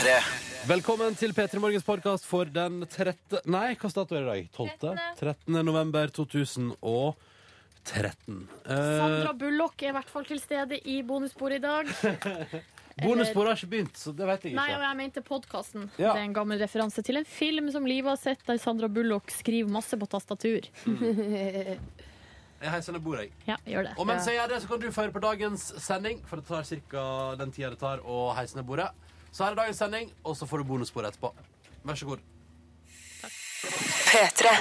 P3. Velkommen til P3 Morgens podkast for den 13. Nei, hva dato er det i dag? 12. 13. november 2013. Eh, Sandra Bullock er i hvert fall til stede i bonusbordet i dag. bonussporet har ikke begynt, så det vet jeg ikke. Nei, og jeg mente podkasten. Ja. Det er en gammel referanse til en film som Live har sett, der Sandra Bullock skriver masse på tastatur. Jeg heiser ned bordet, jeg. Ja, gjør det. Og mens jeg gjør det, så kan du føre på dagens sending, for det tar ca. den tida det tar å heise ned bordet. Så her er dagens sending, og så får du bonussporet etterpå. Vær så god. P3.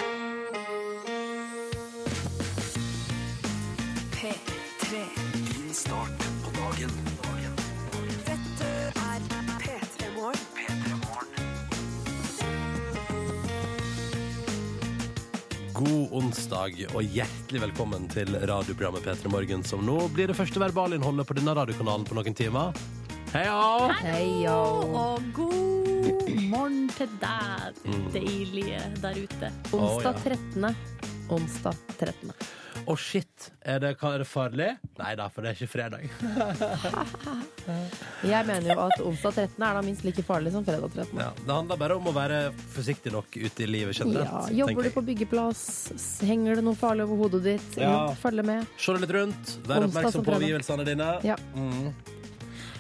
Din start på dagen. Dette er P3 Morgen. P3 Morgen. God onsdag og hjertelig velkommen til radioprogrammet P3 Morgen, som nå blir det første verbalinnholdet på denne radiokanalen på noen timer. Heia! Heia. Og god morgen til deg, Mm. deilige der ute. Onsdag 13. Onsdag 13. Å, shit. Er det, er det farlig? Nei da, for det er ikke fredag. Jeg mener jo at onsdag 13. er da minst like farlig som fredag 13. Ja, det handler bare om å være forsiktig nok ute i livet generelt. Ja, tenker jobber du jeg. på byggeplass, s- henger det noe farlig over hodet ditt, Ja. følg med. Se deg litt rundt, vær Onsdag oppmerksom på fredag. omgivelsene dine. Ja. Mm,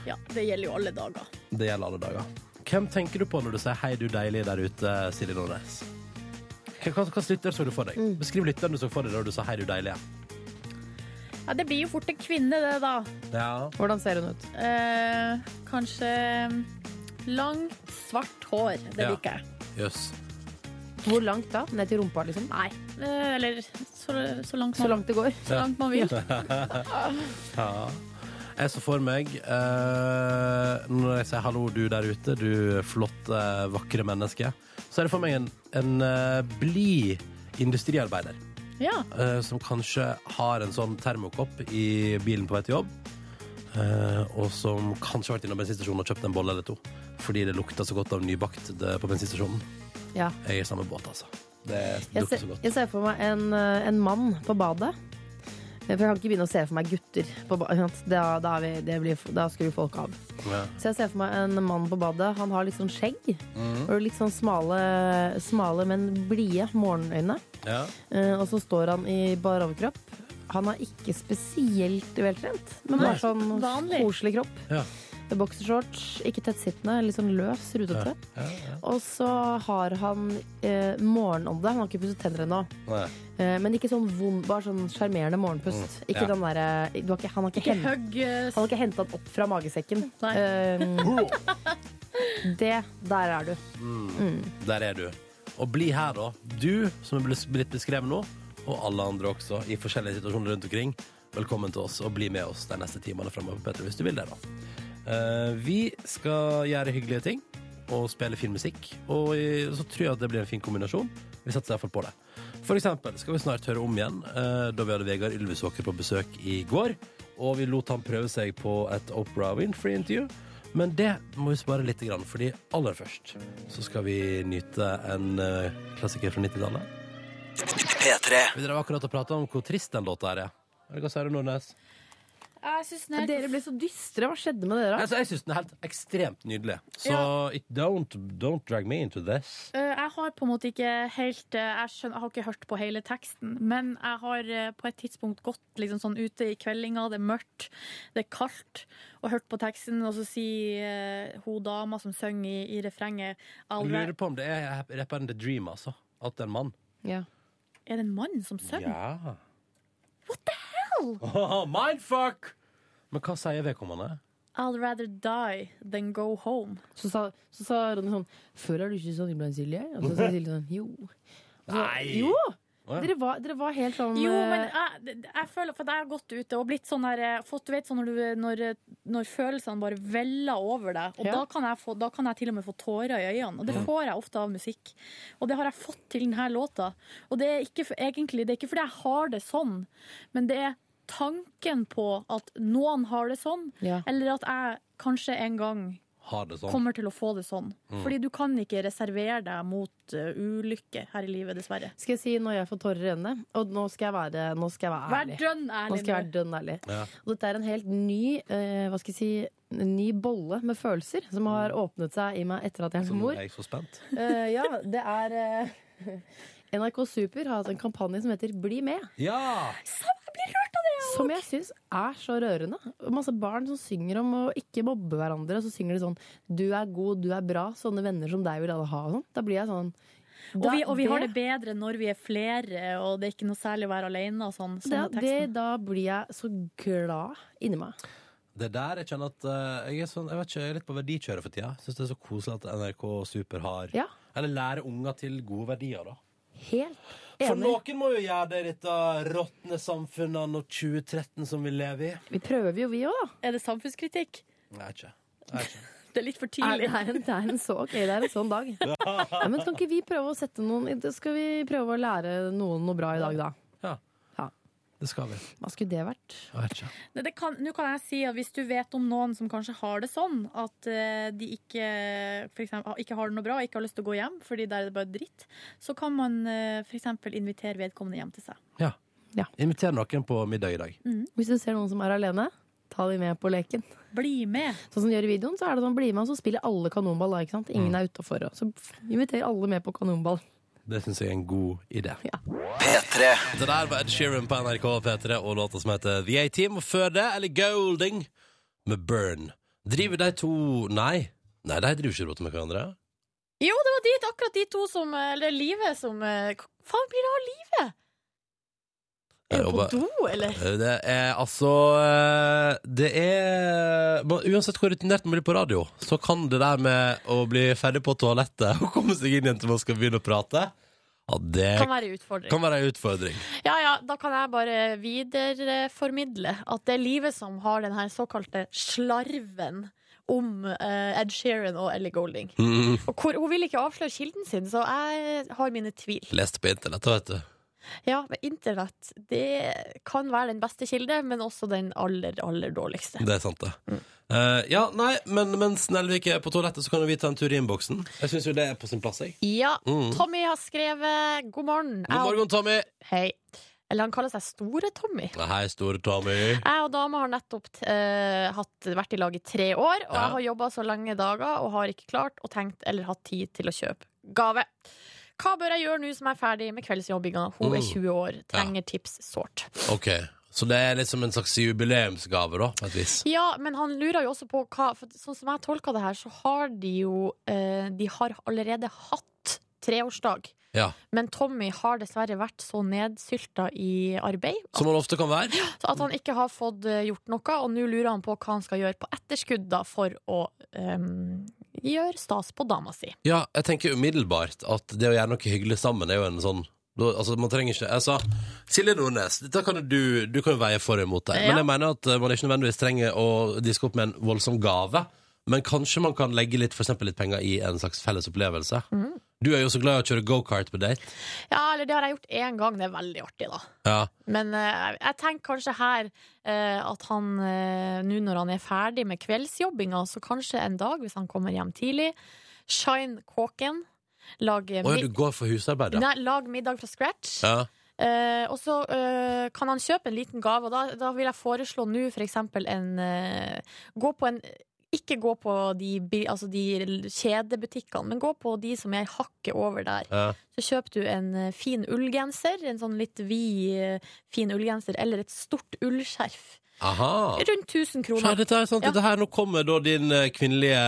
Ja, det gjelder jo alle dager. det gjelder alle dager. Hvem tenker du på når du sier 'hei, du deilige' der ute, Silje Nordnes? Hva, hva, hva lytter så du for deg? Mm. Beskriv lytteren du så for deg da du sa 'hei, du deilige'. Ja, det blir jo fort en kvinne, det, da. Ja. Hvordan ser hun ut? Eh, kanskje langt, svart hår. Det Ja. liker jeg. Jøss. Hvor langt da? Ned til rumpa, liksom? Nei, eh, eller så, så langt Så langt det går. så langt man vil. Ja. Jeg så for meg eh, Når jeg sier 'hallo, du der ute', du flotte, vakre menneske, så er det for meg en, en eh, blid industriarbeider. Ja. eh, som kanskje har en sånn termokopp i bilen på vei til jobb. eh, og som kanskje har vært innom bensinstasjonen og kjøpt en bolle eller to. Fordi det lukter så godt av nybakt det, på bensinstasjonen. Ja. Jeg er i samme båt, altså. Det Jeg lukter ser, så godt. jeg ser for meg en, eh, en mann på badet. For jeg kan ikke begynne å se for meg gutter på badet. Da, da, er vi, det blir, da skrur folk av. Ja. Så jeg ser for meg en mann på badet. Han har litt sånn skjegg. Mm. Og litt sånn smale, smale men blide morgenøyne. Ja. Uh, og så står han i bar overkropp. Han er ikke spesielt veltrent, men Nei. bare sånn Vanlig. koselig kropp. Ja. Boksershorts, ikke tettsittende, litt sånn løs, rutete. Ja, ja. Og så har han eh, morgenånde. Han har ikke pusset tenner ennå. Eh, men ikke sånn vond, bare sånn sjarmerende morgenpust. Mm, Ikke ja. den der, du har ikke, Han har ikke, Ikke hent- eh, han har ikke henta den opp fra magesekken. Nei. Eh, det, der er du. Mm. Der er du. Og bli her, da. Du som er blitt- beskrevet nå, og alle andre også, i forskjellige situasjoner rundt omkring. Velkommen til oss, og bli med oss de neste timene fremover, Petter, hvis du vil det, da. Eh, vi skal gjøre hyggelige ting og spille fin musikk, og så tror jeg at det blir en fin kombinasjon. Vi satser iallfall på det. For eksempel skal vi snart høre om igjen eh, da vi hadde Vegard Ylvisåker på besøk i går, og vi lot han prøve seg på et Opera Winfrey-intervju. Men det må vi spare litt, fordi aller først så skal vi nyte en eh, klassiker fra 90-tallet. P3. Vi drev akkurat og prata om hvor trist den låta er. Hva sier du, Nordnes? Jeg er Dere ble så dystre. Hva skjedde med dere? Altså, jeg syns den er helt ekstremt nydelig. Så Ja. it don't, don't drag me into this. Uh, Jeg har på en måte ikke helt uh, Jeg, skjønner, jeg har ikke hørt på hele teksten, men jeg har uh, på et tidspunkt gått liksom sånn ute i kveldinga, det er mørkt, det er kaldt, og hørt på teksten, og så sier uh, hun dama som synger i, i refrenget Jeg lurer på om det er rapperen The Dream, altså. At det er en mann. Ja. Er det en mann som synger? Ja. What the hell? Mindfuck! Men hva sier vedkommende? I'll rather die than go home. Så sa, så sa Ronny sånn Føler du ikke sånn iblant, Silje? Og så sa Silje sånn Jo. Så, Nei. Jo! Ja. Dere var, dere var helt sånn Jo, men eh, jeg, jeg føler For jeg har gått ute og blitt sånn der eh, fått, Du vet sånn når, du, når, når følelsene bare veller over deg, og Ja. da, kan jeg få, da kan jeg til og med få tårer i øynene. Og det får jeg ofte av musikk. Og det har jeg fått til denne låta. Og det er ikke, for, egentlig, det er ikke fordi jeg har det sånn, men det er tanken på at noen har det sånn, Ja. eller at jeg kanskje en gang har det sånn. kommer til å få det sånn. Mm. Fordi du kan ikke reservere deg mot uh, ulykke her i livet, dessverre. Skal jeg si når jeg får tårer i øynene? Og nå skal jeg være, nå skal jeg være Vær ærlig. Nå skal jeg være dønn ærlig. Ja. Og dette er en helt ny uh, hva skal jeg si, en ny bolle med følelser som har åpnet seg i meg etter at jeg Så ble nå mor. er jeg så spent. Uh, ja, det er NRK Super har hatt en kampanje som heter Bli med. Ja! Som jeg syns er så rørende. Masse barn som synger om å ikke mobbe hverandre. Og så synger de sånn 'Du er god, du er bra'. Sånne venner som deg vil alle ha. Sånn. Da blir jeg sånn Og vi, og vi har det bedre når vi er flere, og det er ikke noe særlig å være alene. Og sånn, sånn det, det, da blir jeg så glad inni meg. Det er der jeg kjenner at uh, jeg er sånn, jeg vet ikke, jeg er litt på verdikjøret for tida. Syns det er så koselig at NRK Super har Ja, Eller lærer unger til gode verdier, da. Helt For noen må jo gjøre det i dette råtne samfunnet anno 2013 som vi lever i. Vi prøver jo, vi òg, da. Er det samfunnskritikk? Er ikke. Er ikke. Det er litt for Er Det tidlig. er, en, det er en så okay, det er en sånn dag. Ja, men kan ikke vi prøve å sette noen Skal vi prøve å lære noen noe bra i dag, da? Ja. Det skal vi. Hva skulle det vært? Det kan, nå kan jeg si at Hvis du vet om noen som kanskje har det sånn, at eh, de ikke, for eksempel, ikke har det noe bra, og ikke har lyst til å gå hjem fordi der er det bare dritt, så kan man uh, f.eks. invitere vedkommende hjem til seg. Ja. Ja. Inviter noen på middag i dag. Hvis du ser noen som er alene, ta de med på leken. Bli med! Sånn som de gjør i videoen, så er det sånn bli med, og så spiller alle kanonball. da, Ikke sant? Ingen er utafor. Så inviter alle med på kanonball. Det syns jeg er en god idé. P3. Det der var Ed Sheeran på NRK P3 og låta som heter The A-Team. Og før det eller Golding med Burn. Driver de to Nei. Nei, de driver ikke og med hverandre. Jo, det var dit, akkurat de to som Eller livet som eh, Hva faen blir det av livet? Er du på do, eller? Det er altså eh, Det er Uansett hvor rutinert man blir på radio, så kan det der med å bli ferdig på toalettet og komme seg inn igjen til man skal begynne å prate, ja, det Kan være en utfordring. kan være en utfordring. Ja, ja, da kan jeg bare videreformidle at det er livet som har den her såkalte slarven om eh, Ed Sheeran og Ellie Golding. Mm, Og hvor, hun vil ikke avsløre kilden sin, så jeg har mine tvil. leste på internett, vet du. Ja, men internett det kan være den beste kilde, men også den aller, aller dårligste. Det er sant, det. Eh, ja, nei, men mens Nelvik er på toalettet, så kan vi ta en tur i innboksen. Jeg syns jo det er på sin plass, jeg. Ja, Mm. Tommy har skrevet 'God morgen'. God morgen, Tommy. Hei. Eller han kaller seg Store Tommy. Hei, store Tommy. Jeg og dama har nettopp uh, hatt, vært i lag i tre år, og Ja. jeg har jobba så lange dager og har ikke klart og tenkt eller hatt tid til å kjøpe gave. Hva bør jeg gjøre nå som jeg er ferdig med kveldsjobbinga? Hun er Mm. 20 år, trenger tips sårt. Ok, Så det er liksom en slags jubileumsgave, da, på et vis. Ja, men han lurer jo også på hva For sånn som jeg tolker det her, så har de jo eh, De har allerede hatt treårsdag. Ja, Men Tommy har dessverre vært så nedsylta i arbeid Som han ofte kan være. Så at han ikke har fått eh, gjort noe, og nå lurer han på hva han skal gjøre på etterskudd da, for å ehm, gjøre stas på dama si. Ja, jeg tenker umiddelbart at det å gjøre noe hyggelig sammen er jo en sånn Altså, man trenger ikke Altså, Silje Nordnes, dette kan du Du kan veie for og imot deg. Men jeg mener at eh, man ikke nødvendigvis trenger å diske opp med en voldsom gave. Men kanskje man kan legge litt, for litt penger i en slags felles opplevelse. Mhm. Du er jo så glad i å kjøre gokart på date. Ja, eller det har jeg gjort én gang, det er veldig artig, da. Ja. Men eh, jeg tenker kanskje her eh, at han eh, nå når han er ferdig med kveldsjobbinga, så kanskje en dag, hvis han kommer hjem tidlig, shine kåken, lage, Å ja, du går for husarbeid, ja. Nei, lag middag fra scratch. ja. Eh, og så eh, kan han kjøpe en liten gave, og da, da vil jeg foreslå nå for eksempel en eh, Gå på en ikke gå på de, altså de kjedebutikkene, men gå på de som er hakket over der. ja. Så kjøper du en eh, fin ullgenser, en sånn litt vid, eh, fin ullgenser, eller et stort ullskjerf. Aha. Rundt 1000 kroner. kroner. dette, er sant, Ja. dette her, Nå kommer da din eh, kvinnelige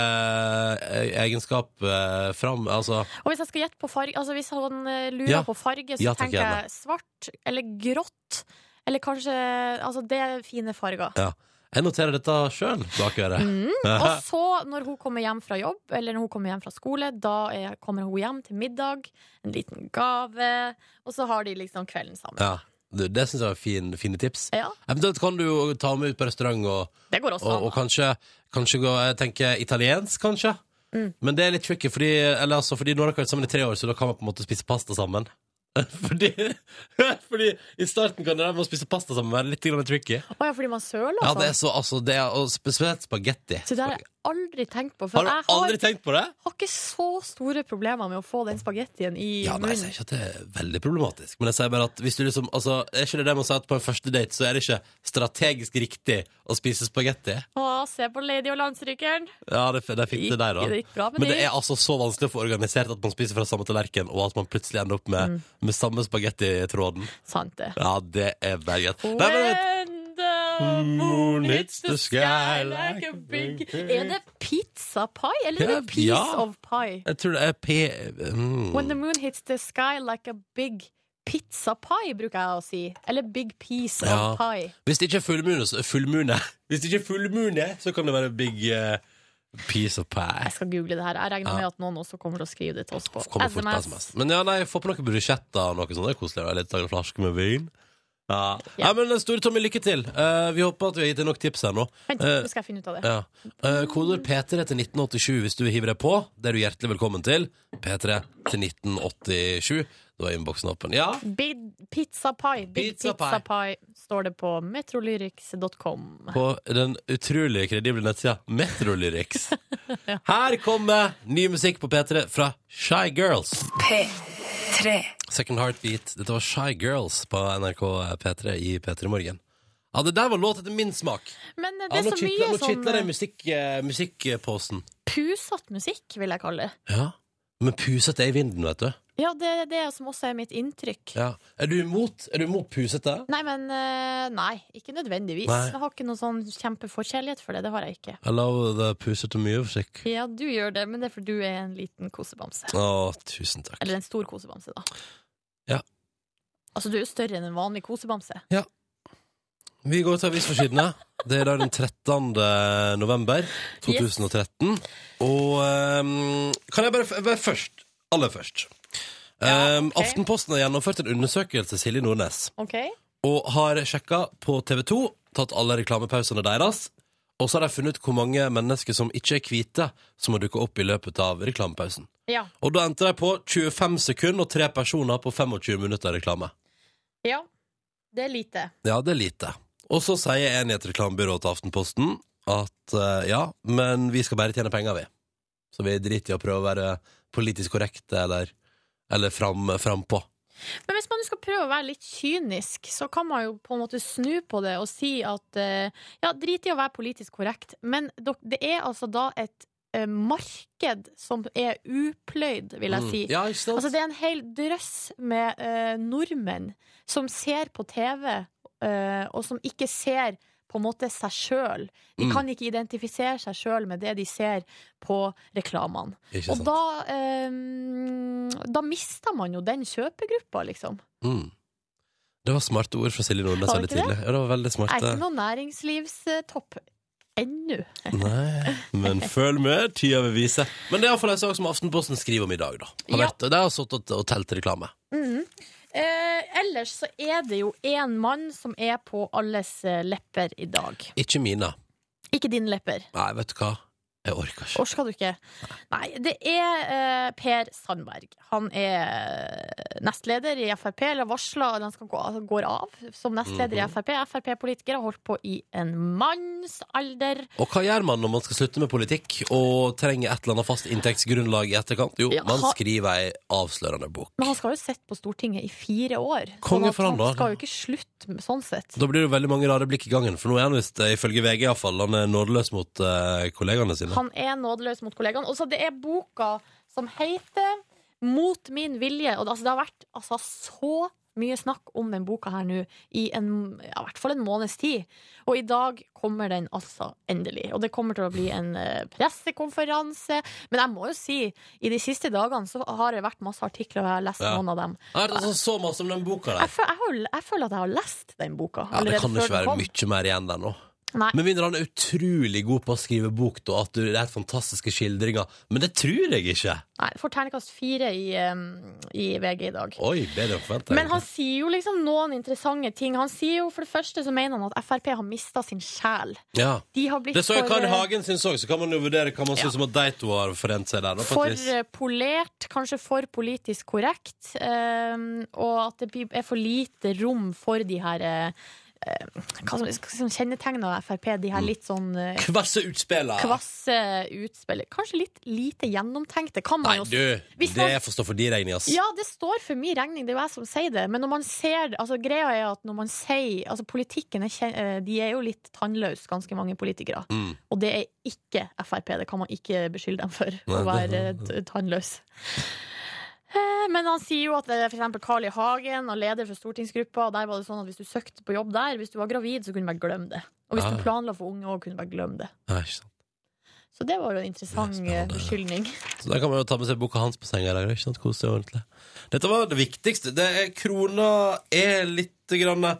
egenskap eh, fram. Altså Og hvis jeg skal gjette på farge, altså hvis han lurer Ja. på farge, så Ja, tenker jeg svart eller grått. Eller kanskje Altså, det er fine farger. Jeg noterer dette sjøl bak øret. Mm. Og så, når hun kommer hjem fra jobb, eller når hun kommer hjem fra skole, da er, kommer hun hjem til middag, en liten gave, og så har de liksom kvelden sammen. Ja, det, det syns jeg var fin, fine tips. Ja, Eventuelt kan du jo ta med ut på restaurant og, det går også og, og kanskje, kanskje gå Jeg tenker italiensk, kanskje. Mm. Men det er litt tricky, fordi, eller altså, fordi nå har vært sammen i tre år, så da kan man på en måte spise pasta sammen. fordi, fordi i starten kan det der med å spise pasta sammen være litt grann tricky. Å ja, fordi man søler Ja, sånn? det er så, altså, det er, og spesielt spagetti. Så aldri tenkt på. For Har du jeg har, aldri tenkt på det? har ikke så store problemer med å få den spagettien i Ja, nei, Jeg sier ikke at det er veldig problematisk, men jeg sier bare at hvis du liksom Altså, er ikke det det man sier at på en første date så er det ikke strategisk riktig å spise spagetti? Å, se på Lady og landstrykeren. Ja, det, det fikk det der, da. Det gikk bra med Men det de. er altså så vanskelig å få organisert at man spiser fra samme tallerken, og at man plutselig ender opp med, Mm. med samme spagettitråden. Sant det. Ja, det er berget. Nei, men vet- When the hits the sky like a big Er det pizza pie, eller er det piece ja. of pie? jeg tror det er P... Mm. When the moon hits the sky like a big pizza pie, bruker jeg å si. Eller big piece Ja. of pie. Hvis det ikke er fullmåne, så fullmåne. Hvis det ikke er fullmåne, så kan det være big uh, piece of pie. Jeg skal google det her. Jeg regner Ja. med at noen også kommer til å skrive det til oss på SMS. Men ja, nei, få på noen brusjetter og noe sånt. Det er koselig. Litt flaske med vin. Ja. Ja. Nei, men Store Tommy, lykke til. Eh, vi håper at vi har gitt deg nok tips her nå. Vent, Eh, nå skal jeg finne ut av det. Ja. Uh, Kodord P3 til 1987 hvis du vil hive deg på. Det er du hjertelig velkommen til. P3 til 1987. Da er innboksen åpen. Ja. Big pizza pie. Big Pizza pizza, pie. pie. står det på metrolyrics.com. På den utrolig kredible nettsida Metrolyrics. Her kommer ny musikk på P3 fra Shy Girls. P3. Second Heartbeat. Dette var Shy Girls på NRK P3 i P3 Morgen. Ja, det der var låt etter min smak. Men eh, det er ja, så kittler, mye nå sånn kitler det i musikk, eh, musikkposen. pusete musikk, vil jeg kalle det. Ja. Men pusete er i vinden, vet du. Ja, det er det som også er mitt inntrykk. Ja. Er du imot, er du imot pusete? Nei, men eh, Nei, ikke nødvendigvis. Nei. Jeg har ikke noen sånn kjempeforkjærlighet for det. Det har jeg ikke. I love the pusete music. Ja, du gjør det, men det er fordi du er en liten kosebamse. Å, tusen takk. Eller en stor kosebamse, da. Ja. Altså, du er jo større enn en vanlig kosebamse. Ja. Vi går til avisforsidene. Det er da den 13. november 2013. Og um, kan jeg bare, bare først Aller først. Ja, Ehm, ok. Aftenposten har gjennomført en undersøkelse, Silje Nordnes, Okay. og har sjekka på TV 2, tatt alle reklamepausene deres, og så har de funnet ut hvor mange mennesker som ikke er hvite, som har dukka opp i løpet av reklamepausen. Ja. Og da endte de på 25 sekunder og tre personer på 25 minutter reklame. ja. Det er lite. Ja, det er lite. Og så sier en i et reklamebyrå til Aftenposten at uh, ja, men vi skal bare tjene penger, vi. Så vi driter i å prøve å være politisk korrekte eller, eller fram, frampå. Men hvis man skal prøve å være litt kynisk, så kan man jo på en måte snu på det og si at eh, ja, drit i å være politisk korrekt, men det er altså da et eh, marked som er upløyd, vil jeg si. Mm. Ja. Altså, det er en hel drøss med uh, nordmenn som ser på TV, uh, og som ikke ser på en måte seg sjøl. De Mm. kan ikke identifisere seg sjøl med det de ser på reklamene. Og da, eh, da mister man jo den kjøpegruppa, liksom. Mm. Det var smarte ord fra Silje Nordnes veldig tidlig. Ja, det var veldig smarte. Jeg er ikke noen næringslivstopp ennå. Nei, men følg med, tida vil vise. Men det er iallfall en sak som Aftenposten skriver om i dag, da. Har Ja. vært, det har sittet og telt reklame. Mhm. Eh, ellers så er det jo én mann som er på alles eh, lepper i dag. Ikke mine. Ikke dine lepper. Nei, vet du hva? Jeg orker ikke. Orker du ikke? Nei, det er eh, Per Sandberg. Han er nestleder i Frp, eller varsla at han skal gå, altså går av som nestleder Mhm. i Frp. Frp-politiker har holdt på i en mannsalder. Og hva gjør man når man skal slutte med politikk og trenger et eller annet fast inntektsgrunnlag i etterkant? Jo, Ja, man ha- skriver ei avslørende bok. Men han skal jo sitte på Stortinget i fire år. Konge sånn for han, da. han skal jo ikke slutte med sånn sett. Da blir det veldig mange rare blikk i gangen, for nå er han visst, eh, ifølge VG iallfall, han er nådeløs mot eh, kollegaene sine. Han er nådeløs mot kollegaene. Og så det er boka som heter Mot min vilje. Og det, altså, det har vært altså, så mye snakk om den boka her nå i en, ja, hvert fall en måneds tid. Og i dag kommer den altså endelig. Og det kommer til å bli en eh, pressekonferanse. Men jeg må jo si, i de siste dagene så har det vært masse artikler, og jeg har lest Ja. noen av dem. Er det altså så masse om den boka der. Jeg, jeg, jeg, jeg føler at jeg har lest den boka. Ja, det kan jo ikke være mye mer igjen der nå. Nei. Med mindre han er utrolig god på å skrive bok, da, at det er fantastiske skildringer. Men det tror jeg ikke. Nei, får terningkast fire i, um, i VG i dag. Oi, bedre enn forventa. Men han sier jo liksom noen interessante ting. Han sier jo For det første så mener han at Frp har mista sin sjel. Ja. De har blitt Det så jeg for, Carl eh, Hagen sin òg, så kan man jo vurdere hva man Ja. syns om at de to har forent seg der. Da, for eh, polert, kanskje for politisk korrekt, um, og at det er for lite rom for de her eh, Hva som, som kjennetegner Frp? De her litt sånn eh, Kvasse utspiller. kvasse utspill. Kanskje litt lite gjennomtenkte, kan man Nei, du, Hvis det man- får stå for de regning, ass. Ja, det står for min regning, det er jo jeg som sier det. Men når man ser altså Greia er at når man sier Altså, politikken er eh, De er jo litt tannløse, ganske mange politikere. Mm. Og det er ikke Frp. Det kan man ikke beskylde dem for, å være tannløse. tannløs. Eh, Men han sier jo at f.eks. Carl I. Hagen og leder for stortingsgruppa, og der var det sånn at hvis du søkte på jobb der, hvis du var gravid, så kunne du bare glemme det. Og hvis Ah. du planla for unge òg, kunne du bare glemme det. Sant. Så det var jo en interessant er eh, beskyldning. Så da kan man jo ta med seg boka hans på senga i dag. Ikke sant? Kose seg ordentlig. Dette var det viktigste. Det er, krona er litt grann er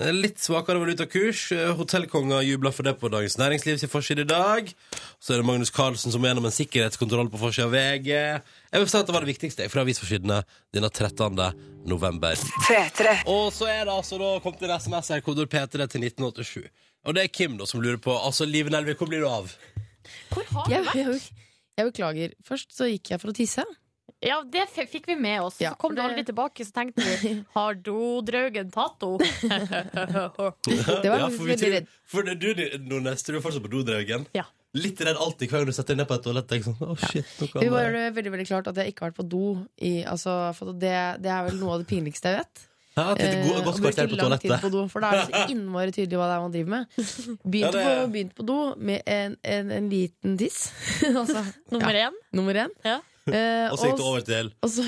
Litt svakere valutakurs. hotellkonga Hotellkonger jubler for det på Dagens Næringsliv sin forside i dag. Så er det Magnus Carlsen som er gjennom en sikkerhetskontroll på forsida av VG. Jeg vil si at det var det viktigste fra avisforsidene denne 13. november. P3. Og så er det altså da kommet en SMS her, kodord P3 til 1987. Og det er Kim da som lurer på Altså, Liv Nelvik, hvor blir du av? Hvor har du Jeg, vært? jeg, jeg beklager. Først så gikk jeg for å tisse. Ja, det f- fikk vi med oss. Ja, så kom for du det- aldri tilbake, så tenkte vi Har dodraugen tatt henne? Det var Ja, for vi veldig tror, redd. for det, du, Nordnes, du er fortsatt på dodraugen. Ja. Litt redd alltid hver gang du setter deg ned på et toalett. Sånn, oh, shit, ja. Vi det- det veldig veldig klart at jeg ikke har vært på do. I, altså, for det, det er vel noe av det pinligste jeg vet. Ja, Eh, bruke på lang tid toalettet. på do, for da er det så innmari tydelig hva det er man driver med. Begynte, Ja, på, begynte på do med en, en, en liten tiss. altså, Nummer én. nummer én. Ja. Eh, Og så gikk det over til og så,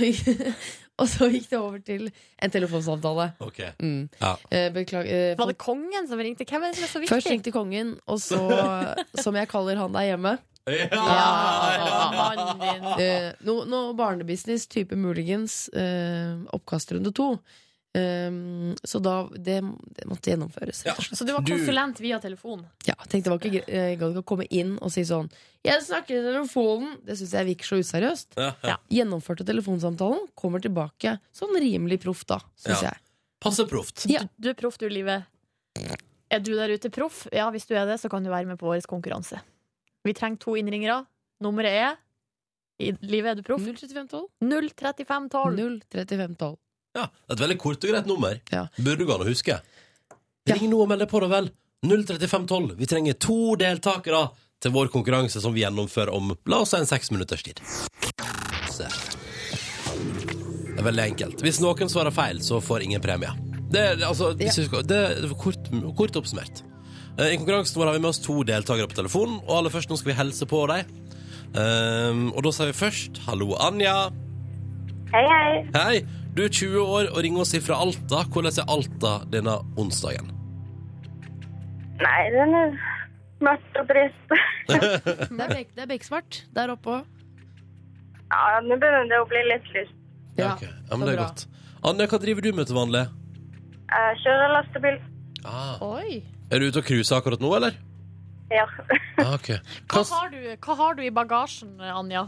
og så gikk det over til en telefonsamtale. OK. Mm. Ja. Eh, beklager. eh, Var det kongen som ringte? Hvem er det som er så viktig? Først ringte kongen, og så, som jeg kaller han der hjemme Ja, mannen din. Uh, Noe no barnebusiness, type muligens. uh, oppkastrunde to. Eh, så da det, det måtte gjennomføres. Ja. Så du var Du- konsulent via telefon? Ja, jeg tenkte det var ikke eh, Jeg gadd ikke å komme inn og si sånn 'Jeg snakker i telefonen'. Det syns jeg virker så useriøst. Ja, ja. Ja. Gjennomførte telefonsamtalen, kommer tilbake sånn rimelig proff, da, syns Ja. jeg. Passe proft. Ja. Du, du er proff, du, Livet. Er du der ute proff? Ja, hvis du er det, så kan du være med på vår konkurranse. Vi trenger to innringere. Nummeret er i Livet, er du proff? 03512. 03512. 03512. Ja, Et veldig kort og greit nummer. Ja. Burde gå an å huske. Ja. Ring nå og meld deg på, da vel. 03512. Vi trenger to deltakere til vår konkurranse som vi gjennomfører om la oss si en seks minutters tid. Se. Det er veldig enkelt. Hvis noen svarer feil, så får ingen premie. Det er, altså, skal- det er kort, kort oppsummert. Eh, I konkurransen vår har vi med oss to deltakere på telefonen, og aller først nå skal vi helse på dem. Um, og da sier vi først hallo, Anja. Hei, hei. Hei, du er 20 år og ringer oss fra Alta. Hvordan er Alta denne onsdagen? Nei, den er mørkt og trist. Det er, bek, beksvart der oppe òg. Ja, nå begynner det å bli litt lyst. Ja, okay. ja, men det er bra. godt. Anja, hva driver du med til vanlig? Jeg kjører lastebil. Ah. Oi. Er du ute og cruiser akkurat nå, eller? Ja. Ah, okay. Hva Hva, har, du, hva har du i bagasjen, Anja?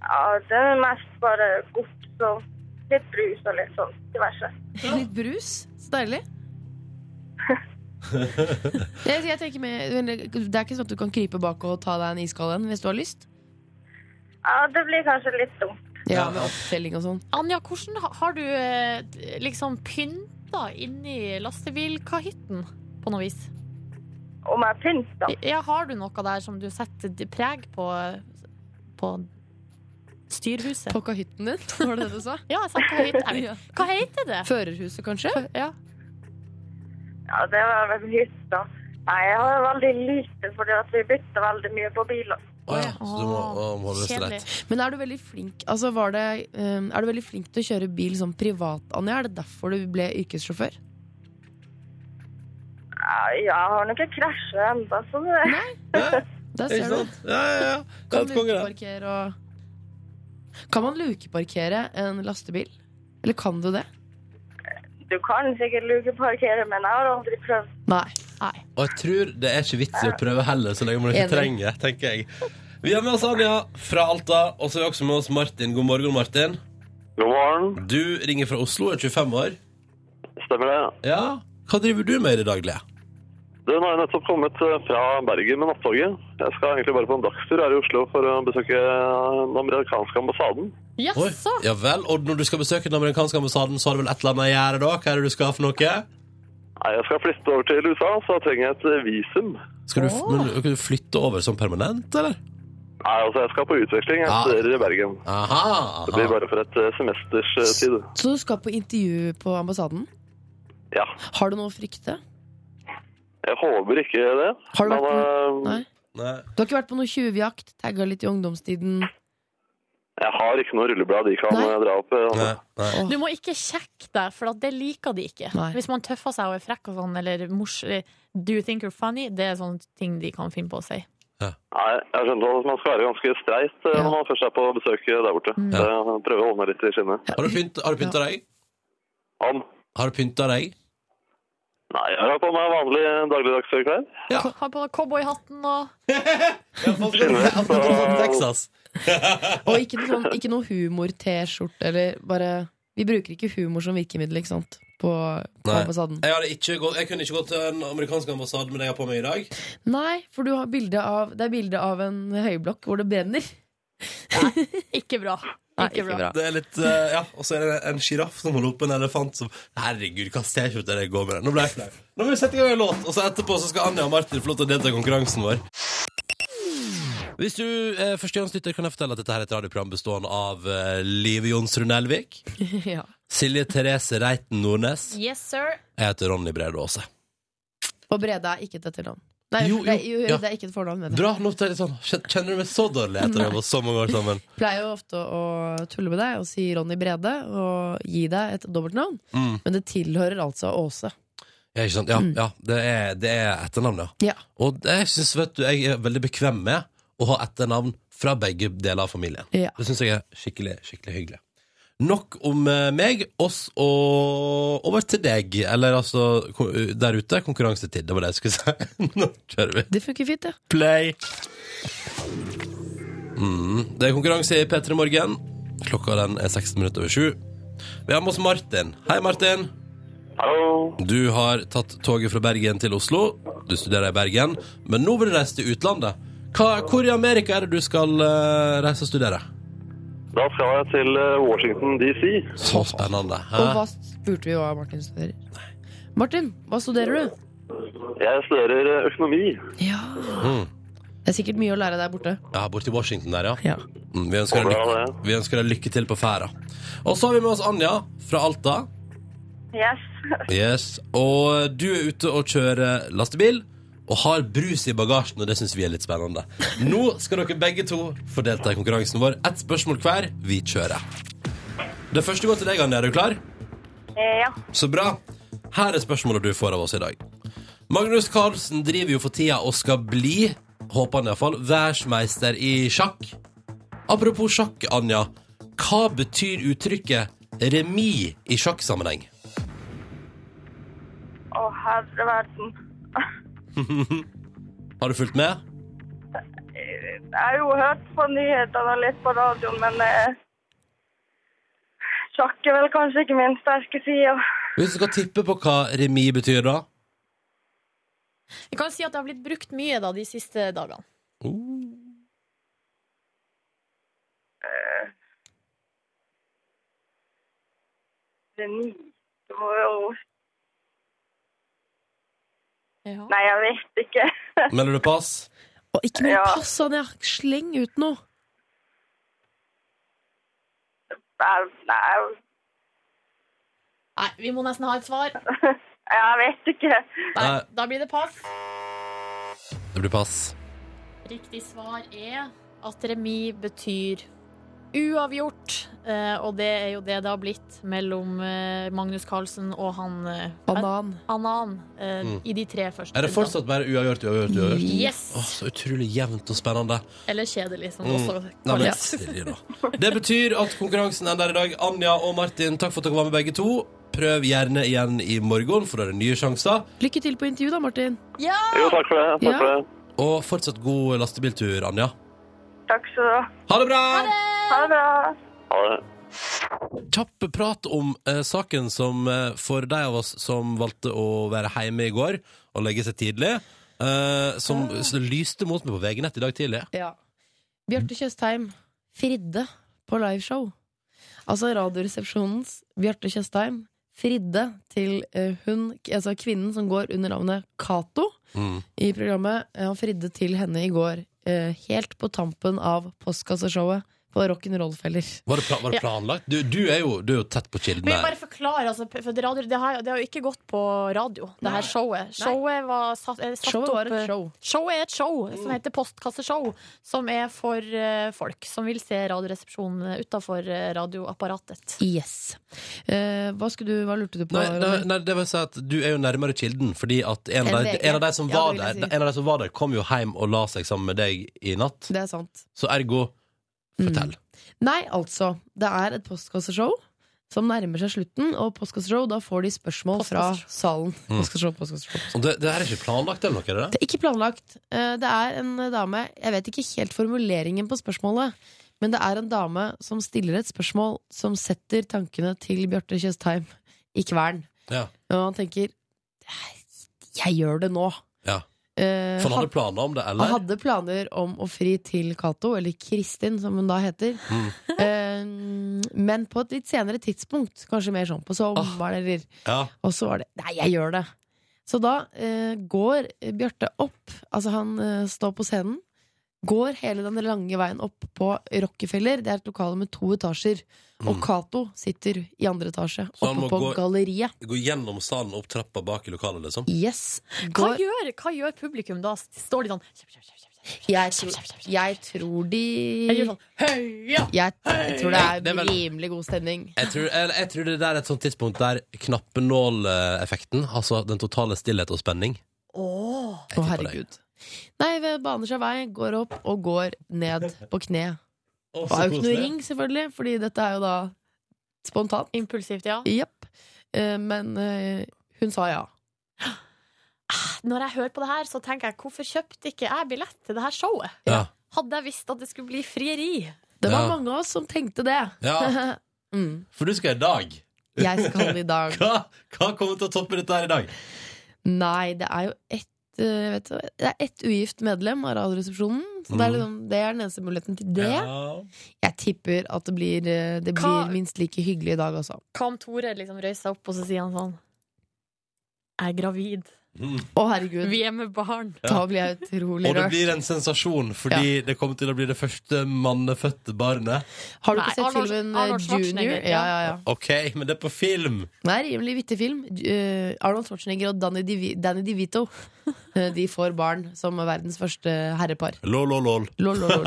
ja, det er mest bare gods og litt brus og litt sånn diverse. Litt brus. Så deilig. jeg, jeg tenker med, det er ikke sånn at du kan krype bak og ta deg en iskald en hvis du har lyst? Ja, det blir kanskje litt dumt. Ja, Med opptelling og sånn. Anja, hvordan har du eh, liksom pynta inni lastebilkahytten på noe vis? Om jeg pynter. Ja, har du noe der som du setter preg på på styrhuset? På kahytten din, var det det du sa? Ja, jeg sa kahytt. Hva heter det? Førerhuset, kanskje? Ja. Ja, det var vel hytta. Nei, jeg har veldig lite, fordi at vi bytter veldig mye på biler. Oh, ja, så du må må holde det Men er du veldig flink Altså var det, um, Er du veldig flink til å kjøre bil sånn privat, Anja? Er det derfor du ble yrkessjåfør? Ja, jeg har nok ikke krasja ennå, så det Ja, Der ser du. Ja, ja, ja. Kan du konge, og Kan man lukeparkere en lastebil? Eller kan du det? Du kan sikkert lukeparkere, men jeg har aldri prøvd. Nei. Og jeg tror det er ikke vits i å prøve heller, så lenge man ikke Enig. trenger, tenker jeg. Vi har med oss Anja fra Alta, og så er vi også med oss Martin. God morgen, Martin. God morgen. Du ringer fra Oslo, er 25 år. Stemmer det? Ja. Hva driver du med i det daglige? Du, nå har jeg nettopp kommet eh, fra Bergen med nattoget. Jeg skal egentlig bare på en dagstur her i Oslo for å besøke eh, den amerikanske ambassaden. Jaså? ja vel. Og når du skal besøke den amerikanske ambassaden, så har du vel et eller annet å gjøre da? Hva er det du skal for noe? Nei, jeg skal flytte over til USA, så trenger jeg et eh, visum. Skal du, men, skal du flytte over som permanent, eller? Nei, altså jeg skal på utveksling. Jeg studerer i Bergen. Aha, Det blir bare for et semesters tid. Så du skal på intervju på ambassaden? Ja. Har du noe å frykte? Jeg håper ikke det. Har du vært Men, eh, Nei? Nei. Du har ikke vært på noe tjuvjakt? Tagga litt i ungdomstiden? jeg har ikke noe rulleblad de kan Nei. eh, dra opp. eh. Nei, nei. Du må ikke kjekke deg, for det liker de ikke. Nei. Hvis man tøffer seg og er frekk og sånn, eller mors Do you think you're funny? Det er sånne ting de kan finne på å si. Nei, jeg skjønte at man skal være ganske streit Ja. når man først er på besøk der borte. Ja. Prøve å holde meg litt i skinnet. Har du pynta, har du pynta deg? Om Har du pynta deg? Nei, jeg har på meg vanlig dagligdags klær. Ja. Har på deg cowboyhatten og har Texas. Og ikke noe, sånn, ikke noe humor-T-skjorte, eller bare Vi bruker ikke humor som virkemiddel, ikke sant? På, på Nei. ambassaden. Jeg, hadde ikke gått, jeg kunne ikke gått til en amerikansk ambassade med det jeg har på meg i dag. Nei, for du har bilde av, det er bilde av en høyblokk hvor det brenner. Ikke bra. Nei, Ikke bra. Det er litt, uh, ja, Og så er det en sjiraff som holder opp en elefant som Herregud, hva T-skjorte er det jeg går med? Den. Nå ble jeg flau. Nå må vi sette i gang en låt, og så etterpå så skal Anja og Martin få lov til å delta i konkurransen vår. Hvis du eh, førstegangslytter, kan jeg fortelle at dette her er et radioprogram bestående av eh, Live Jonsrud Nelvik, ja. Silje Therese Reiten Nordnes. Yes, sir. Jeg heter Ronny Brede Aase. Og Brede er ikke dette etternavn. Nei, Jo, det, jo, jo, ja. det er ikke et fornavn. Med det. Bra, nå jeg sånn Kjenner du meg så dårlig etter å ha så mange år sammen? pleier jo ofte å tulle med deg og si Ronny Brede og gi deg et dobbeltnavn. Mm. Men det tilhører altså Åse. Ja, ikke sant? Ja, ja det, er, det er etternavn, ja. Ja. Og det jeg synes, vet du, jeg er veldig bekvem med å ha etternavn fra begge deler av familien. Det syns jeg er skikkelig, skikkelig hyggelig. Nok om eh, meg, oss og over til deg. Eller altså der ute. Konkurransetid. Det var det jeg skulle si. Nå kjører vi. Det funker fint, det. Play. Mm, det er konkurranse i P3 Morgen. Klokka den er 16 minutter over sju. Vi har med oss Martin. Hei, Martin. Hallo. Du har tatt toget fra Bergen til Oslo. Du studerer i Bergen, men nå vil du reise til utlandet. Hva, hvor i Amerika er det du skal uh, reise og studere? Da skal jeg til eh, Washington DC. Så spennende. Og hva spurte vi hva Martin studerer? Martin, hva studerer du? Jeg studerer eh, økonomi. Ja Mm. Det er sikkert mye å lære der borte. Ja, borte i Washington der, ja. Ja. Mm, vi, ønsker deg lykke, vi ønsker deg lykke til på ferda. Og så har vi med oss Anja fra Alta. Yes. Yes. Og du er ute og kjører lastebil og har brus i bagasjen, og det syns vi er litt spennende. Nå skal dere begge to få delta i konkurransen vår. Ett spørsmål hver. Vi kjører. Det første går til deg, Anja. Er du klar? Eh, Ja. Så bra. Her er spørsmålet du får av oss i dag. Magnus Carlsen driver jo for tida og skal bli, håper han iallfall, verdensmeister i sjakk. Apropos sjakk, Anja. Hva betyr uttrykket remis i sjakksammenheng? Å, herre verden. Har du fulgt med? Jeg har jo hørt på nyhetene og litt på radioen, men eh, sjakk er vel kanskje ikke min sterke side. Hvis du skal tippe på hva remis betyr, da? Vi kan si at det har blitt brukt mye da de siste dagene. Remis. Det må jo Ja. Nei, jeg vet ikke. Melder du pass? Og ikke meld Ja. pass, Anja! Sleng ut noe! Nei, vi må nesten ha et svar. jeg vet ikke. Nei. da blir det pass. Det blir pass. Riktig svar er at remis betyr uavgjort. Eh, og det er jo det det har blitt mellom eh, Magnus Carlsen og han eh. Anan eh, Mm. i de tre første. Er det fortsatt bare uavgjort, uavgjort, uavgjort? Yes! Oh, så utrolig jevnt og spennende. Eller kjedelig, som det Mm. også Nei, men, kalles. Silje. Det betyr at konkurransen ender i dag. Anja og Martin, takk for at dere var med begge to. Prøv gjerne igjen i morgen, for da er det nye sjanser. Lykke til på intervju, da, Martin. Ja! Jo, takk for det. Takk Ja. for det. Og fortsatt god lastebiltur, Anja. Takk skal du ha. Ha det bra! Ha det bra. Ha det. Kjapp prat om eh, saken som eh, for de av oss som valgte å være hjemme i går og legge seg tidlig, eh, som så lyste mot meg på VG-nett i dag tidlig. Ja. Bjarte Tjøstheim fridde på liveshow. Altså Radioresepsjonens Bjarte Tjøstheim fridde til eh, hun, altså kvinnen som går under navnet Cato Mm. i programmet. Eh, Han fridde til henne i går, eh, helt på tampen av postkasseshowet på Rock'n'Roll-feller. Var det, pla var det Ja. planlagt? Du, du, er jo, du er jo tett på kilden Men jeg bare forklare, altså, for det, radio, det, har, det har jo ikke gått på radio, det her showet. Showet var satt, er satt Showet opp et show. Showet er et show som heter Postkasseshow, som er for uh, folk som vil se Radioresepsjonen utafor radioapparatet. Yes. Uh, hva, du, hva lurte du på? Nei, nei, nei, det vil si at Du er jo nærmere kilden, fordi at en av, de, en av de som var ja, der. En av de som var der, kom jo hjem og la seg sammen med deg i natt. Det er sant. Så ergo, fortell. Nei, altså. Det er et postkasseshow som nærmer seg slutten, og postkasseshow, da får de spørsmål fra salen. Mm. Postkasseshow, postkasseshow. Det, det er ikke planlagt eller noe, er det det? Det er ikke planlagt. Eh, Det er en dame Jeg vet ikke helt formuleringen på spørsmålet, men det er en dame som stiller et spørsmål som setter tankene til Bjarte Tjøstheim i kvern. Ja. Og han tenker Jeg gjør det nå. Eh, For han hadde planer om det, han hadde planer om å fri til Cato, eller Kristin, som hun da heter. Mm. Eh, men på et litt senere tidspunkt. Kanskje mer sånn på sommeren, eller Ja. og så var det Nei, jeg gjør det. Så da eh, går Bjarte opp, altså han står på scenen, går hele den lange veien opp på Rockefeller. Det er et lokale med to etasjer. Og Mm. Cato sitter i andre etasje, Så oppe på gå- galleriet. Gå gjennom salen opp trappa bak i lokalet, liksom? Yes. Hva gjør, hva gjør publikum da? Står de sånn jeg, tror, jeg tror de sånn jeg, jeg tror det er, Det er vel- rimelig god stemning. Jeg tror, jeg tror det der er et sånt tidspunkt der knappenåleffekten, altså den totale stillhet og spenning Åh. Å, deg. herregud. Nei, baner seg vei, går opp og går ned på kne. Og var jo ikke noe ring, selvfølgelig, fordi dette er jo da spontant. Impulsivt, ja. Jepp. Eh, Men eh, hun sa ja. Når jeg hører på det her, så tenker jeg hvorfor kjøpte ikke jeg billett til det her showet? Ja. Hadde jeg visst at det skulle bli frieri? Det var Ja. mange av oss som tenkte det. Ja, mm. for du skal i dag. Jeg skal i dag. Hva, hva kommer til å toppe dette her i dag? Nei, det er jo ett eh, vet Det er ett ugift medlem av Radioresepsjonen. Så det, er Mm. liksom, det er den eneste muligheten til det. Ja. Jeg tipper at det blir, eh, det Hva- blir minst like hyggelig i dag også. Hva om Tore liksom røyser seg opp og så sier han sånn Jeg er gravid. Mm. Å, herregud. Vi er med barn. Da blir jeg utrolig Og det rørt. blir en sensasjon, fordi det kommer til å bli det første mannefødte barnet. Har du Nei, ikke sett Arnold- filmen eh, Arnold Junior? Schwarzenegger, Ja, ja. ja, ja. Ok, men det er på film! Det er en rimelig vittig film. Eh, Arnold Schwarzenegger og Danny, Divi Danny DeVito eh, De får barn som verdens første herrepar. Lol, lol, lol. Lol, lol, lol.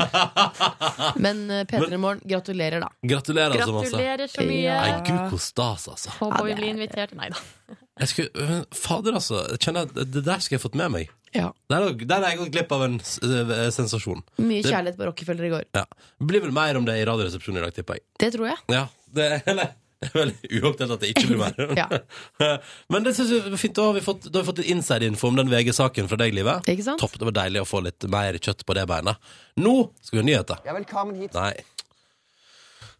Men uh, P3 Morgen, gratulerer, da. Gratulerer så masse. Gratulerer så mye. Ja. Nei, gud, hvor stas, altså. Håper Ja, vi det blir er- invitert. Nei da. Jeg skulle, fader, altså. Jeg kjenner Det der skulle jeg fått med meg. Ja. Der, der har jeg gått glipp av en s- eh, sensasjon. Mye Det- kjærlighet på Rockefeller i går. Ja. Det blir vel mer om det i Radioresepsjonen i dag, tipper jeg. Det tror jeg. Ja, det, eller, det er veldig uopptatt at det ikke blir mer. Ja. Men det synes jeg var fint. Da har vi fått, da har vi fått litt inside-info om den VG-saken fra deg, Livet. Ikke sant? Topp, det var deilig å få litt mer kjøtt på det beinet. Nå skal vi ha nyheter. Ja, velkommen hit. Nei.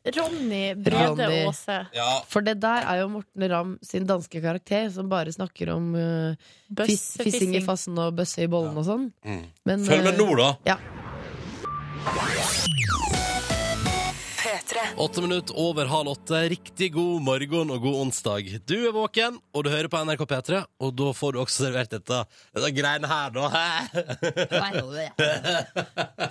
Ronny Brede Ronny. Aase. Ja, For det der er jo Morten Ramm sin danske karakter, som bare snakker om uh, fiss, fissing i fassen og bøsse i bollen og sånn. Mm. Men, Følg med eh, nå, da. Ja. P3. Åtte minutter over halv åtte. Riktig god morgen og god onsdag. Du er våken, og du hører på NRK P3, og da får du også servert dette, dette greiene her, da.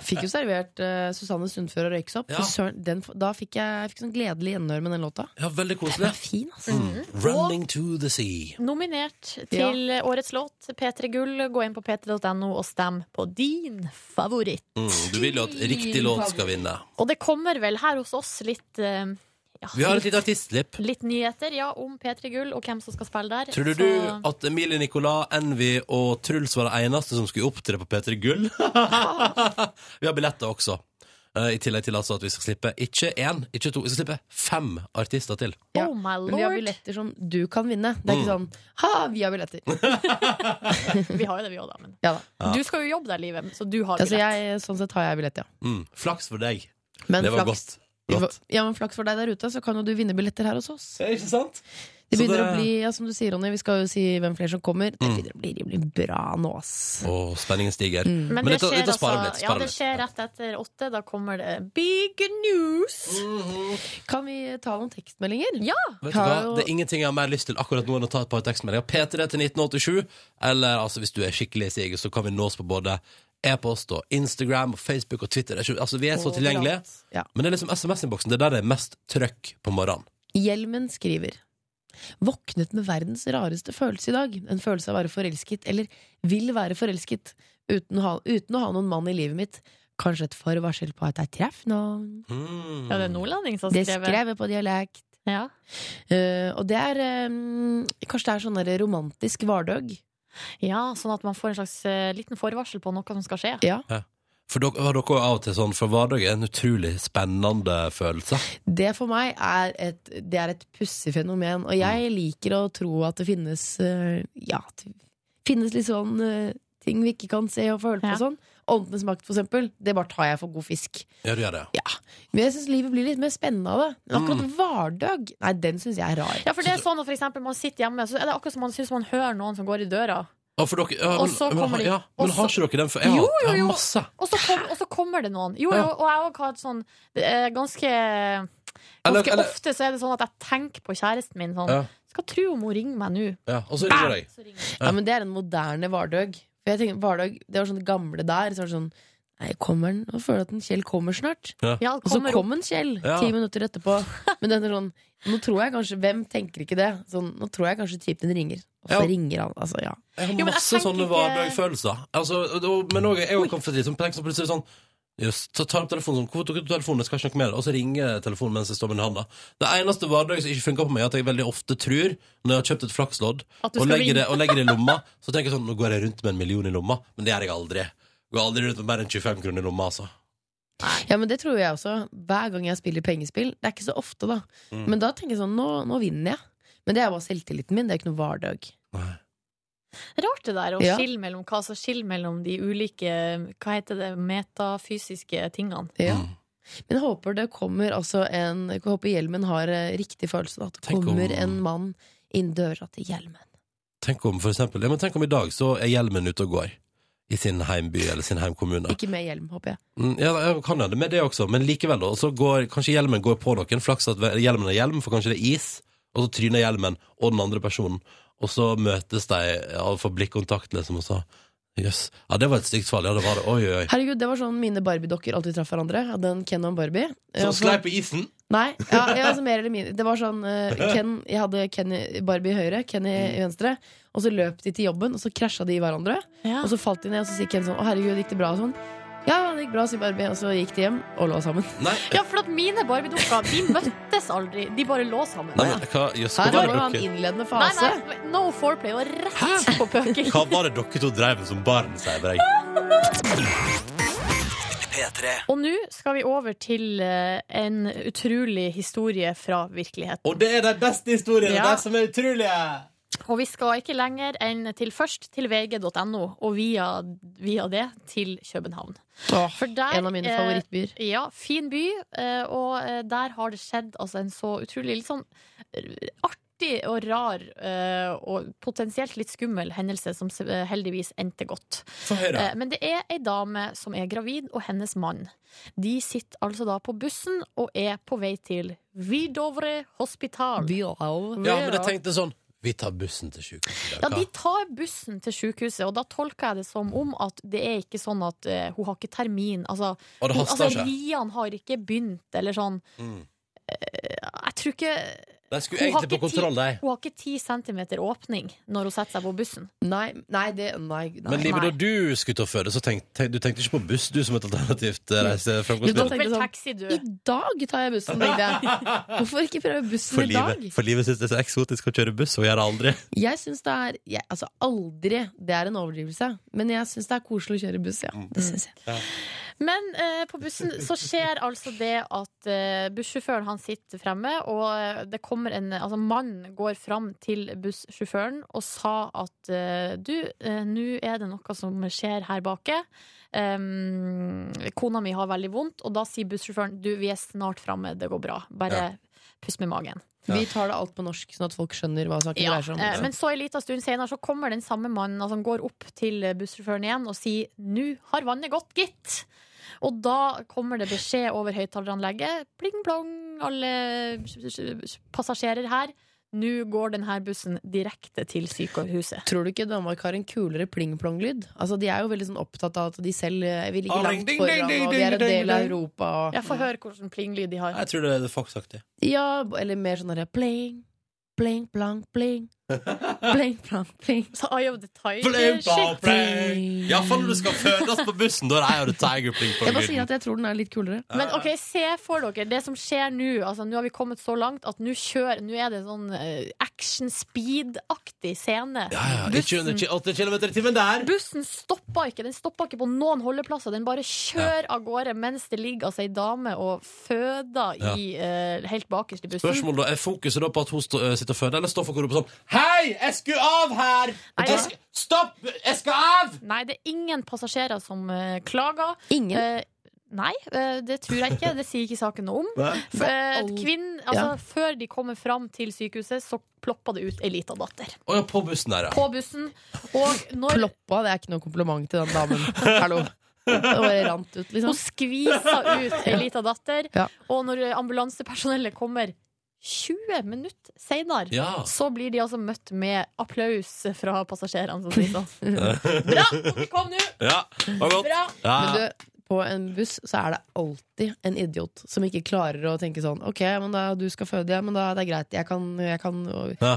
Fikk jo servert uh, Susanne Sundfør og Røyksopp. Ja. Søren, den, da fikk jeg, jeg fikk sånn gledelig gjenhør med den låta. Ja, veldig Den koselig. er fin, mm. Running to the sea. Nominert til årets låt, P3 Gull. Gå inn på p3.no og stem på din favoritt. Mm, du vil jo at riktig låt skal vinne. Og det kommer vel her hos oss litt eh, ja, Vi har et lite artistslipp. litt nyheter ja, om P3 Gull og hvem som skal spille der. Tror du Så- du at Emilie Nicolas, Envy og Truls var de eneste som skulle opptre på P3 Gull? vi har billetter også. Eh, I tillegg til altså at vi skal slippe ikke én, ikke to, vi skal slippe fem artister til. Ja, Oh my Men vi har lord! billetter som du kan vinne. Det er ikke sånn ha, vi har billetter. Vi har jo det, vi òg, da. Men Ja da. du skal jo jobbe der, livet, så du har Altså, billett. jeg, sånn sett har jeg billett, ja. Mm. Flaks for deg. Men det var flaks, godt. Godt. Ja, men flaks for deg der ute, så kan jo du vinne billetter her hos oss. Ja, det ikke sant? Det begynner det- å bli, ja, som du sier, Ronny, vi skal jo si hvem flere som kommer. Det Mm. begynner å bli rimelig bra nå, ass. Og spenningen stiger. Mm. Men, Men det skjer, altså, litt, ja, det skjer rett etter åtte. Da kommer det big news. Kan vi ta noen tekstmeldinger? Ja! Vet du hva? jo- Det er ingenting jeg har mer lyst til akkurat nå enn å ta et par tekstmeldinger. P3 til 1987, eller altså hvis du er skikkelig siger, så kan vi nås på både e-post og Instagram og Facebook og Twitter. Er ikke- Altså, vi er så tilgjengelige. Ja. Men det er liksom SMS-innboksen. Det er der det er mest trøkk på morgenen. Hjelmen skriver Våknet med verdens rareste følelse i dag. En følelse av å være forelsket, eller vil være forelsket, uten å ha, uten å ha noen mann i livet mitt. Kanskje et forvarsel på at jeg treffer noen. Mm. Ja, det er nordlending som Det har er skrevet. på dialekt. Ja. Uh, og det er um, Kanskje det er sånn romantisk hvardøg. Ja, sånn at man får en slags eh, liten forvarsel på noe som skal skje. Ja. For dere har dere av og til sånn For hverdag er en utrolig spennende følelse. Det for meg er et, det er et pussig fenomen, og jeg liker å tro at det finnes eh, Ja, det finnes litt sånn eh, ting vi ikke kan se og føle på Ja. og sånn. Åndenes makt, for eksempel. Det bare tar jeg for god fisk. Ja, du gjør det. Ja. Men jeg syns livet blir litt mer spennende av det. Men akkurat Vardøg, nei, den syns jeg er rar. Ja, for det er sånn at for eksempel man sitter hjemme, så er det akkurat som man syns man hører noen som går i døra. Ja, for dere, ja, Og men, så men, kommer de- ja, men har ikke dere den? før? jeg har, Jo, jo, jeg jo. har masse. Og så, kom, og så kommer det noen. Jo, jo, og jeg har også hatt sånn Ganske, ganske eller- ofte så er det sånn at jeg tenker på kjæresten min sånn Ja. Skal tro om hun ringer meg nå. Ja, og så ringer jeg. Ja, men det er en moderne hvardøg. For jeg tenker, Vardag, Det var sånn gamle der. Så var det sånn Nei, kommer den? Og føler at en Kjell kommer snart. Ja, Og så kommer kom en Kjell Ja. ti minutter etterpå. Men den er sånn Nå tror jeg kanskje Hvem tenker ikke det? Sånn, nå tror jeg kanskje typen ringer. Og så Ja. ringer han. Altså, ja. Jeg har Jo, jeg masse sånne ikke- hverdagfølelser. Altså, men òg jeg har kommet til sånn, tenk plutselig sånn Jøss, så tar opp telefonen sånn, Hvorfor tok du telefonen? Jeg skal ikke snakke med deg. Og så ringer telefonen mens jeg står med den i handa. Det eneste hverdagen som ikke funker på meg, er at jeg veldig ofte tror, når jeg har kjøpt et flakslodd, og legger, det, og legger det i lomma, så tenker jeg sånn Nå går jeg rundt med en million i lomma, men det gjør jeg aldri. Går aldri rundt med mer enn 25 kroner i lomma, altså. ja, men det tror jeg også. Hver gang jeg spiller pengespill. Det er ikke så ofte, da. Mm. Men da tenker jeg sånn Nå, nå vinner jeg. Men det er bare selvtilliten min. Det er ikke noe hverdag. Nei. Rart det der å Ja. skille mellom hva som skiller mellom de ulike Hva heter det, metafysiske tingene. Ja. Mm. Men jeg håper det kommer altså en Jeg håper hjelmen har eh, riktig følelse. At det Tenk om- kommer en mann inn døra til hjelmen. Tenk om for eksempel ja, men tenk om i dag så er hjelmen ute og går. I sin heimby eller sin heimkommune. Ikke med hjelm, håper jeg. Mm, Ja, jeg kan hende med det også, men likevel da. Så går kanskje hjelmen går på noen. Flaks at hjelmen er hjelm, for kanskje det er is. Og så tryner hjelmen og den andre personen. Og så møtes de og får blikkontakt, liksom, og så Jøss. Ja, det var et stygt fall. Ja, det var det. Oi, oi. Herregud, Det var sånn mine Barbie-dokker alltid traff hverandre. Jeg hadde en Ken og en Barbie. Som sklei på isen. Nei, ja, jeg, altså mer eller mindre. Det var sånn uh, Ken, Jeg hadde Ken Barbie i høyre, Ken i, i venstre. Og så løp de til jobben, og så krasja de i hverandre. Ja. Og så falt de ned, og så sier Ken sånn Å, herregud, gikk det bra? Og sånn. Ja, det gikk bra, sier Barbie. Og så gikk de hjem og lå sammen. Nei, Ja, for at mine Barbie-dukker De møttes aldri. De bare lå sammen. nei men hva, jøss, hva Her var var det det en dere innledende Nei, fase. nei, no foreplay og rett på pøking. Hva var det dere to drev med som barn, sier jeg. P3. Og nå skal vi over til eh, en utrolig historie fra virkeligheten. Og det er de beste historiene, Ja. de som er utrolige! Og vi skal ikke lenger enn til først til vg.no, og via, via det til København. Åh, For der, en av mine eh, favorittbyer. Ja, fin by, eh, og eh, der har det skjedd altså, en så utrolig litt sånn eh, artig og rar eh, og potensielt litt skummel hendelse som eh, heldigvis endte godt. Eh, Men det er ei dame som er gravid, og hennes mann. De sitter altså da på bussen og er på vei til Vidovre hospital. Wow. Ja, men jeg tenkte sånn Vi tar bussen til sykehuset. Ja, De tar bussen til sykehuset, og da tolker jeg det som om at det er ikke sånn at uh, hun har ikke termin. Altså, Og det hun, altså ikke. Rian har ikke begynt, eller sånn. Mm. Jeg tror ikke De skulle egentlig på kontroll, de. Hun har ikke ti centimeter åpning når hun setter seg på bussen. Nei, nei, det Nei. nei. Men Live, da du skulle til å føde, så tenkte tenk, du tenkte ikke på buss du som et alternativt eh, tenkte sånn, taxi, du. I dag tar jeg bussen, tenkte jeg. Hvorfor ikke prøve bussen For i dag? for livet syns det er så eksotisk å kjøre buss, og gjør det aldri. Jeg syns det er jeg, Altså aldri, det er en overdrivelse. Men jeg syns det er koselig å kjøre buss, ja. Mm. Det synes jeg. Men eh, på bussen så skjer altså det at eh, bussjåføren han sitter fremme, og eh, det kommer en Altså mannen går fram til bussjåføren og sa at eh, du, eh, nå er det noe som skjer her bake. Um, kona mi har veldig vondt, og da sier bussjåføren du, vi er snart framme, det går bra. Bare pust med magen. Vi tar det alt på norsk, sånn at folk skjønner hva saken Ja, dreier seg om. eh, men så en liten stund senere så kommer den samme mannen altså han går opp til bussjåføren igjen og sier 'nå har vannet gått, gitt'. Og da kommer det beskjed over høyttaleranlegget. Pling plong, alle passasjerer her. Nå går denne bussen direkte til sykehuset. Tror du ikke Danmark har en kulere pling-plong-lyd? Altså, de er jo veldig sånn opptatt av at de selv eh, vil ligge Ah, langt foran, og de er en del av. Europa. Og, Jeg får høre hvilken plinglyd de har. Jeg tror det er det Fox-aktig. ja, eller mer sånn derre pling, pling, plang, pling. Pling, plang, pling. Så Eye of the Tiger Pling, plong, shit. pling. Ja, når du skal fødes på bussen, da er Eye of the Tiger pling Jeg bare sier at jeg tror den er litt kulere. Men ok, se for dere det som skjer nå. Altså, nå har vi kommet så langt at nå kjører Nå er det sånn eh, action speed-aktig scene. Ja, ja. Ikke under Bussen, 80 km i timen der. bussen stopper ikke. Den stopper ikke på noen holdeplasser. Den bare kjører av gårde mens det ligger altså ei dame og føder Ja. i, eh, helt bakerst i bussen. Spørsmål da, Er fokuset da på at hun stå, øh, sitter og føder, eller står folk og roper sånn Hei, jeg skulle av her! Nei, Jeg skal, stopp! Jeg skal av! Nei, det er ingen passasjerer som uh, klager. Ingen. Uh, nei, eh, det tror jeg ikke. Det sier ikke saken noe om. For, kvinn, altså, Ja. Før de kommer fram til sykehuset, så ploppa det ut ei lita datter. Oh, ja, på bussen der, ja. På bussen. Og når Ploppa, det er ikke noe kompliment til den damen. Hallo. Det bare rant ut, hun skvisa ut ei lita datter, Ja. og når ambulansepersonellet kommer 20 minutter seinere, Ja. så blir de altså møtt med applaus fra passasjerene. Sier sånn Bra! Vi kom nå! Ja, var godt. Bra! Ja. Men du, på en buss så er det alltid en idiot som ikke klarer å tenke sånn Ok, men da du skal føde, ja, men da det er greit. Jeg kan, jeg kan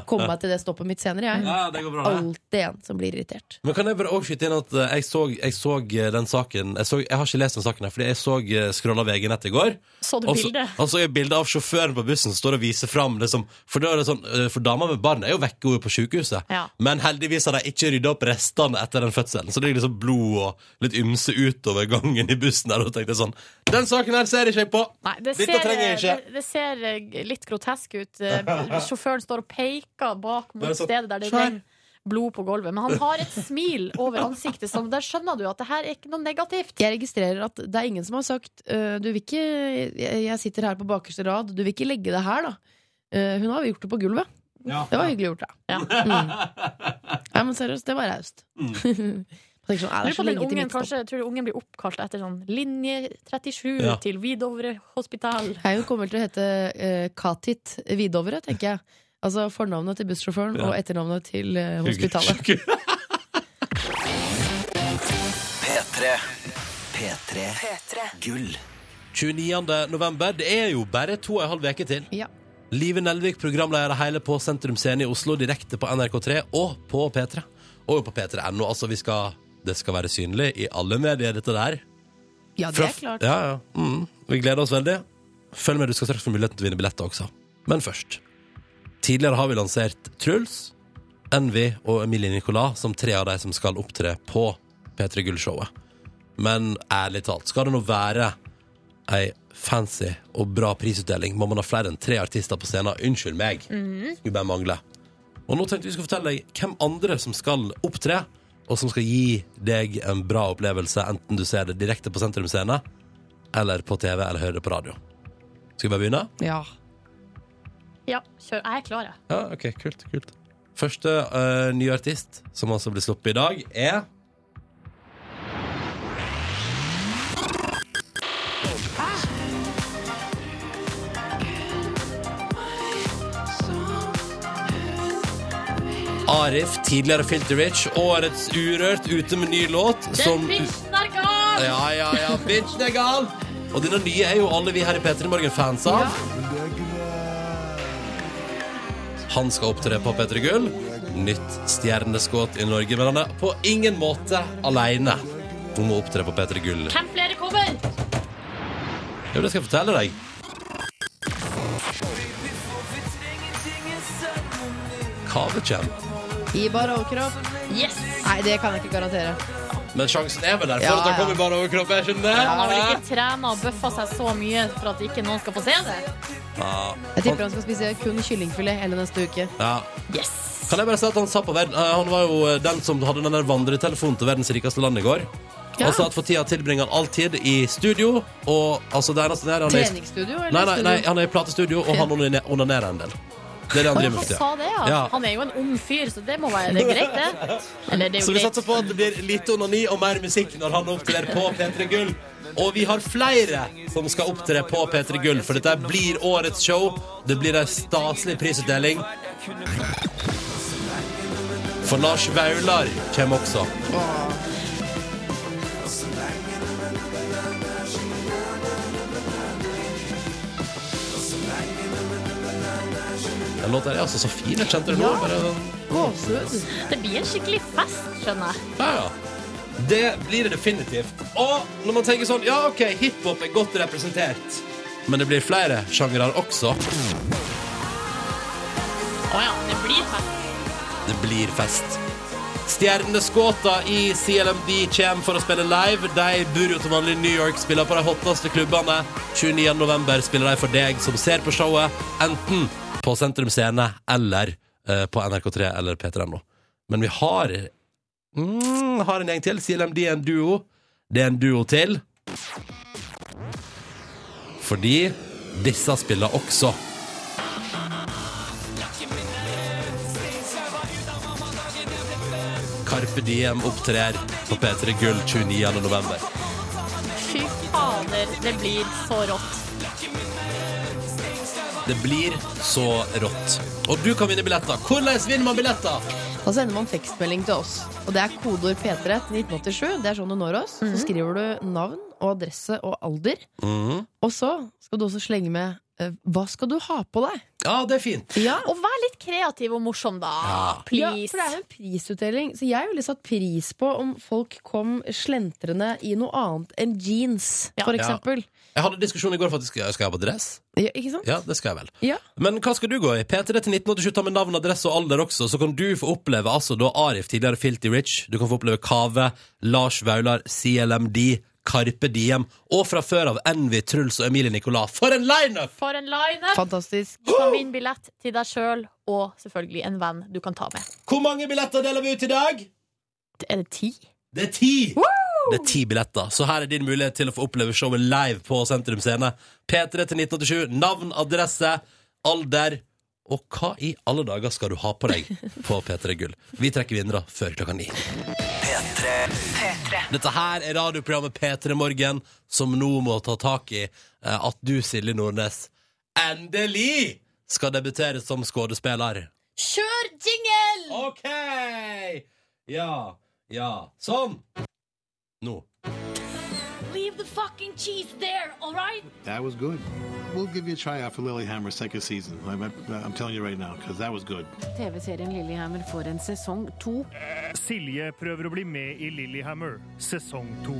komme meg til det stoppet mitt senere, jeg. Ja, det går bra, det. Alltid en som blir irritert. Men kan jeg bare også skyte inn at eh, jeg så, jeg så eh, den saken jeg, så, jeg har ikke lest den saken her, fordi jeg så uh, scrolla VG nett i går. Så du Og så bildet? og så det bilde av sjåføren på bussen som står og viser fram liksom, For da er det sånn, eh, for dama med barn er jo vekke hun er på sykehuset. Ja. Men heldigvis har de ikke rydda opp restene etter den fødselen. Så det ligger liksom blod og litt ymse utover gangen i bussen. der Og tenkte sånn Den saken her ser ikke jeg på! Nei, det Dette ser, trenger jeg ikke. det, det ser eh, litt grotesk ut. Eh, Sjåføren står og peker bak mot sånn, stedet der det er renner blod på gulvet. Men han har et smil over ansiktet, så der skjønner du at det her er ikke noe negativt. Jeg registrerer at det er ingen som har sagt «Øh, Du vil ikke Jeg sitter her på bakerste rad, du vil ikke legge det her, da. Eh, hun har gjort det på gulvet. Det var hyggelig gjort, da. Ja. Mm. Ja, men seriøst, det var raust. Jeg sånn, «Nei, det er så lenge til ungen, mitt stopp. kanskje, tror du ungen blir oppkalt etter sånn linje 37 Ja. til Vidovre hospital? Hun kommer til å hete uh, Katit Vidovre, tenker jeg. Altså fornavnet til bussjåføren Ja. og etternavnet til uh, hospitalet. P3. P3. P3. Gull. 29. november. Det er jo bare to og en halv uke til. Ja. Live Nelvik, programleder hele på Sentrum Scene i Oslo, direkte på NRK3 og på P3. Og på p3.no. Altså, vi skal, det skal være synlig i alle medier, dette der. Ja, det er klart. Ja, ja. Mm. Vi gleder oss veldig. Følg med, du skal straks få muligheten til å vinne billetter også. Men først. Tidligere har vi lansert Truls, Envy og Emilie Nicolas som tre av de som skal opptre på P3 Gull-showet. Men ærlig talt, skal det nå være ei fancy og bra prisutdeling, må man ha flere enn tre artister på scenen. Unnskyld meg. Skulle bare mangle. Og nå tenkte vi skulle fortelle deg hvem andre som skal opptre, og som skal gi deg en bra opplevelse, enten du ser det direkte på Sentrum Scene, eller på TV, eller hører det på radio. Skal vi bare begynne? Ja. Ja, kjør. Jeg er klar, jeg. Ja, ok, kult, kult. Første uh, nye artist, som altså blir sluppet i dag, er Arif, tidligere Filter Rich, årets Urørt, ute med ny låt. Den Som bitchen er gal! Ja, ja, ja, bitchen er gal! Og denne nye er jo alle vi her i P3 Morgen fans av. Han skal opptre på P3 Gull. Nytt stjerneskudd i Norge, men han er på ingen måte alene om å opptre på P3 Gull. Hvem flere kommer? Jo, det skal jeg fortelle deg. Kommer. I bar overkropp? Yes! Nei, det kan jeg ikke garantere. Men sjansen er vel der for Ja, at han ja. kommer bar over kroppen. Jeg skjønner Han har vel ikke trena og bøffa seg så mye for at ikke noen skal få se det? Ja. Jeg tipper han skal spise kun kyllingfilet hele neste uke. Ja. Yes! Kan jeg bare si at Han sa på verden, eh, Han var jo eh, den som hadde den der vandretelefonen til verdens rikeste land i går. Ja. Og sa at for tida tilbringer han all tid i studio. Og altså det eneste han er, han er i- Treningsstudio eller Nei, nei, nei, studio? han er i platestudio, og han onane- onanerer en del. Det er det han driver med sa det, ja. Ja. Han er jo en ung fyr, så det må være det er greit, det. Eller det er Så vi greit. satser på at det blir lite onani og mer musikk når han opptrer på P3 Gull. Og vi har flere som skal opptre på P3 Gull, for dette blir årets show. Det blir ei staselig prisutdeling. For Lars Vaular kommer også. Den låta er altså så fin. Jeg kjente det nå. Ja. Bare Gåsehud. Det blir en skikkelig fest, skjønner jeg. Ja, ja. Det blir det definitivt. Og når man tenker sånn, ja, ok, hiphop er godt representert, men det blir flere sjangere også. Å ja, det blir fest. Det blir fest. Stjerneskåta i CLMD kommer for å spille live. De bor jo til vanlig i New York, spiller på de hotteste klubbene. 29. november spiller de for deg som ser på showet, enten på Sentrum Scene eller eh, på NRK3 eller P3NO. Men vi har mm, har en gjeng til. CLMD er en duo. Det er en duo til. Fordi disse spiller også. Carpe Diem opptrer på P3 Gull 29. november. Fy fader, det blir så rått. Det blir så rått. Og du kan vinne billetter. Hvordan vinner man billetter? Da sender man tekstmelding til oss. Og det er kodeord P3 til 1987. Det er sånn du når oss. Så skriver du navn og adresse og alder. Mhm. Og så skal du også slenge med eh, hva skal du ha på deg? Ja, det er fint. Ja, Og vær litt kreativ og morsom, da. Ja. Ja, Please. for det er jo en prisutdeling, så jeg ville satt pris på om folk kom slentrende i noe annet enn jeans, Ja. for eksempel. Jeg hadde diskusjon i går for at jeg skal, skal jeg ha på dress. Ja, ikke sant? Ja, det skal jeg vel. Ja. Men hva skal du gå i? P3 til 1987, ta med navn, adresse og alder også, så kan du få oppleve altså da Arif, tidligere Filty Rich, du kan få oppleve Kave, Lars Vaular, CLMD, Carpe Diem, og fra før av Envy, Truls og Emilie Nicolas. For en lineup! For en lineup! Fantastisk. Du kan vinne billett til deg sjøl, og selvfølgelig en venn du kan ta med. Hvor mange billetter deler vi ut i dag? Er det ti? Det er ti! Det er ti billetter, så her er din mulighet til å få oppleve showet live på Sentrum Scene. P3 til 1987, navn, adresse, alder. Og hva i alle dager skal du ha på deg på P3 Gull? Vi trekker vinnere før klokka ni. Dette her er radioprogrammet P3 Morgen, som nå må ta tak i eh, at du, Silje Nordnes, endelig skal debutere som skuespiller. Kjør jingle! OK! Ja, ja. Sånn. Nå. Leave the fucking cheese there, all right? That was good. We'll give you a tryout for Lilyhammer second season. I'm, I'm telling you right now, because that was good. TV-serien Lillehammer får en sesong to. Silje prøver å bli med i Lillehammer, sesong to.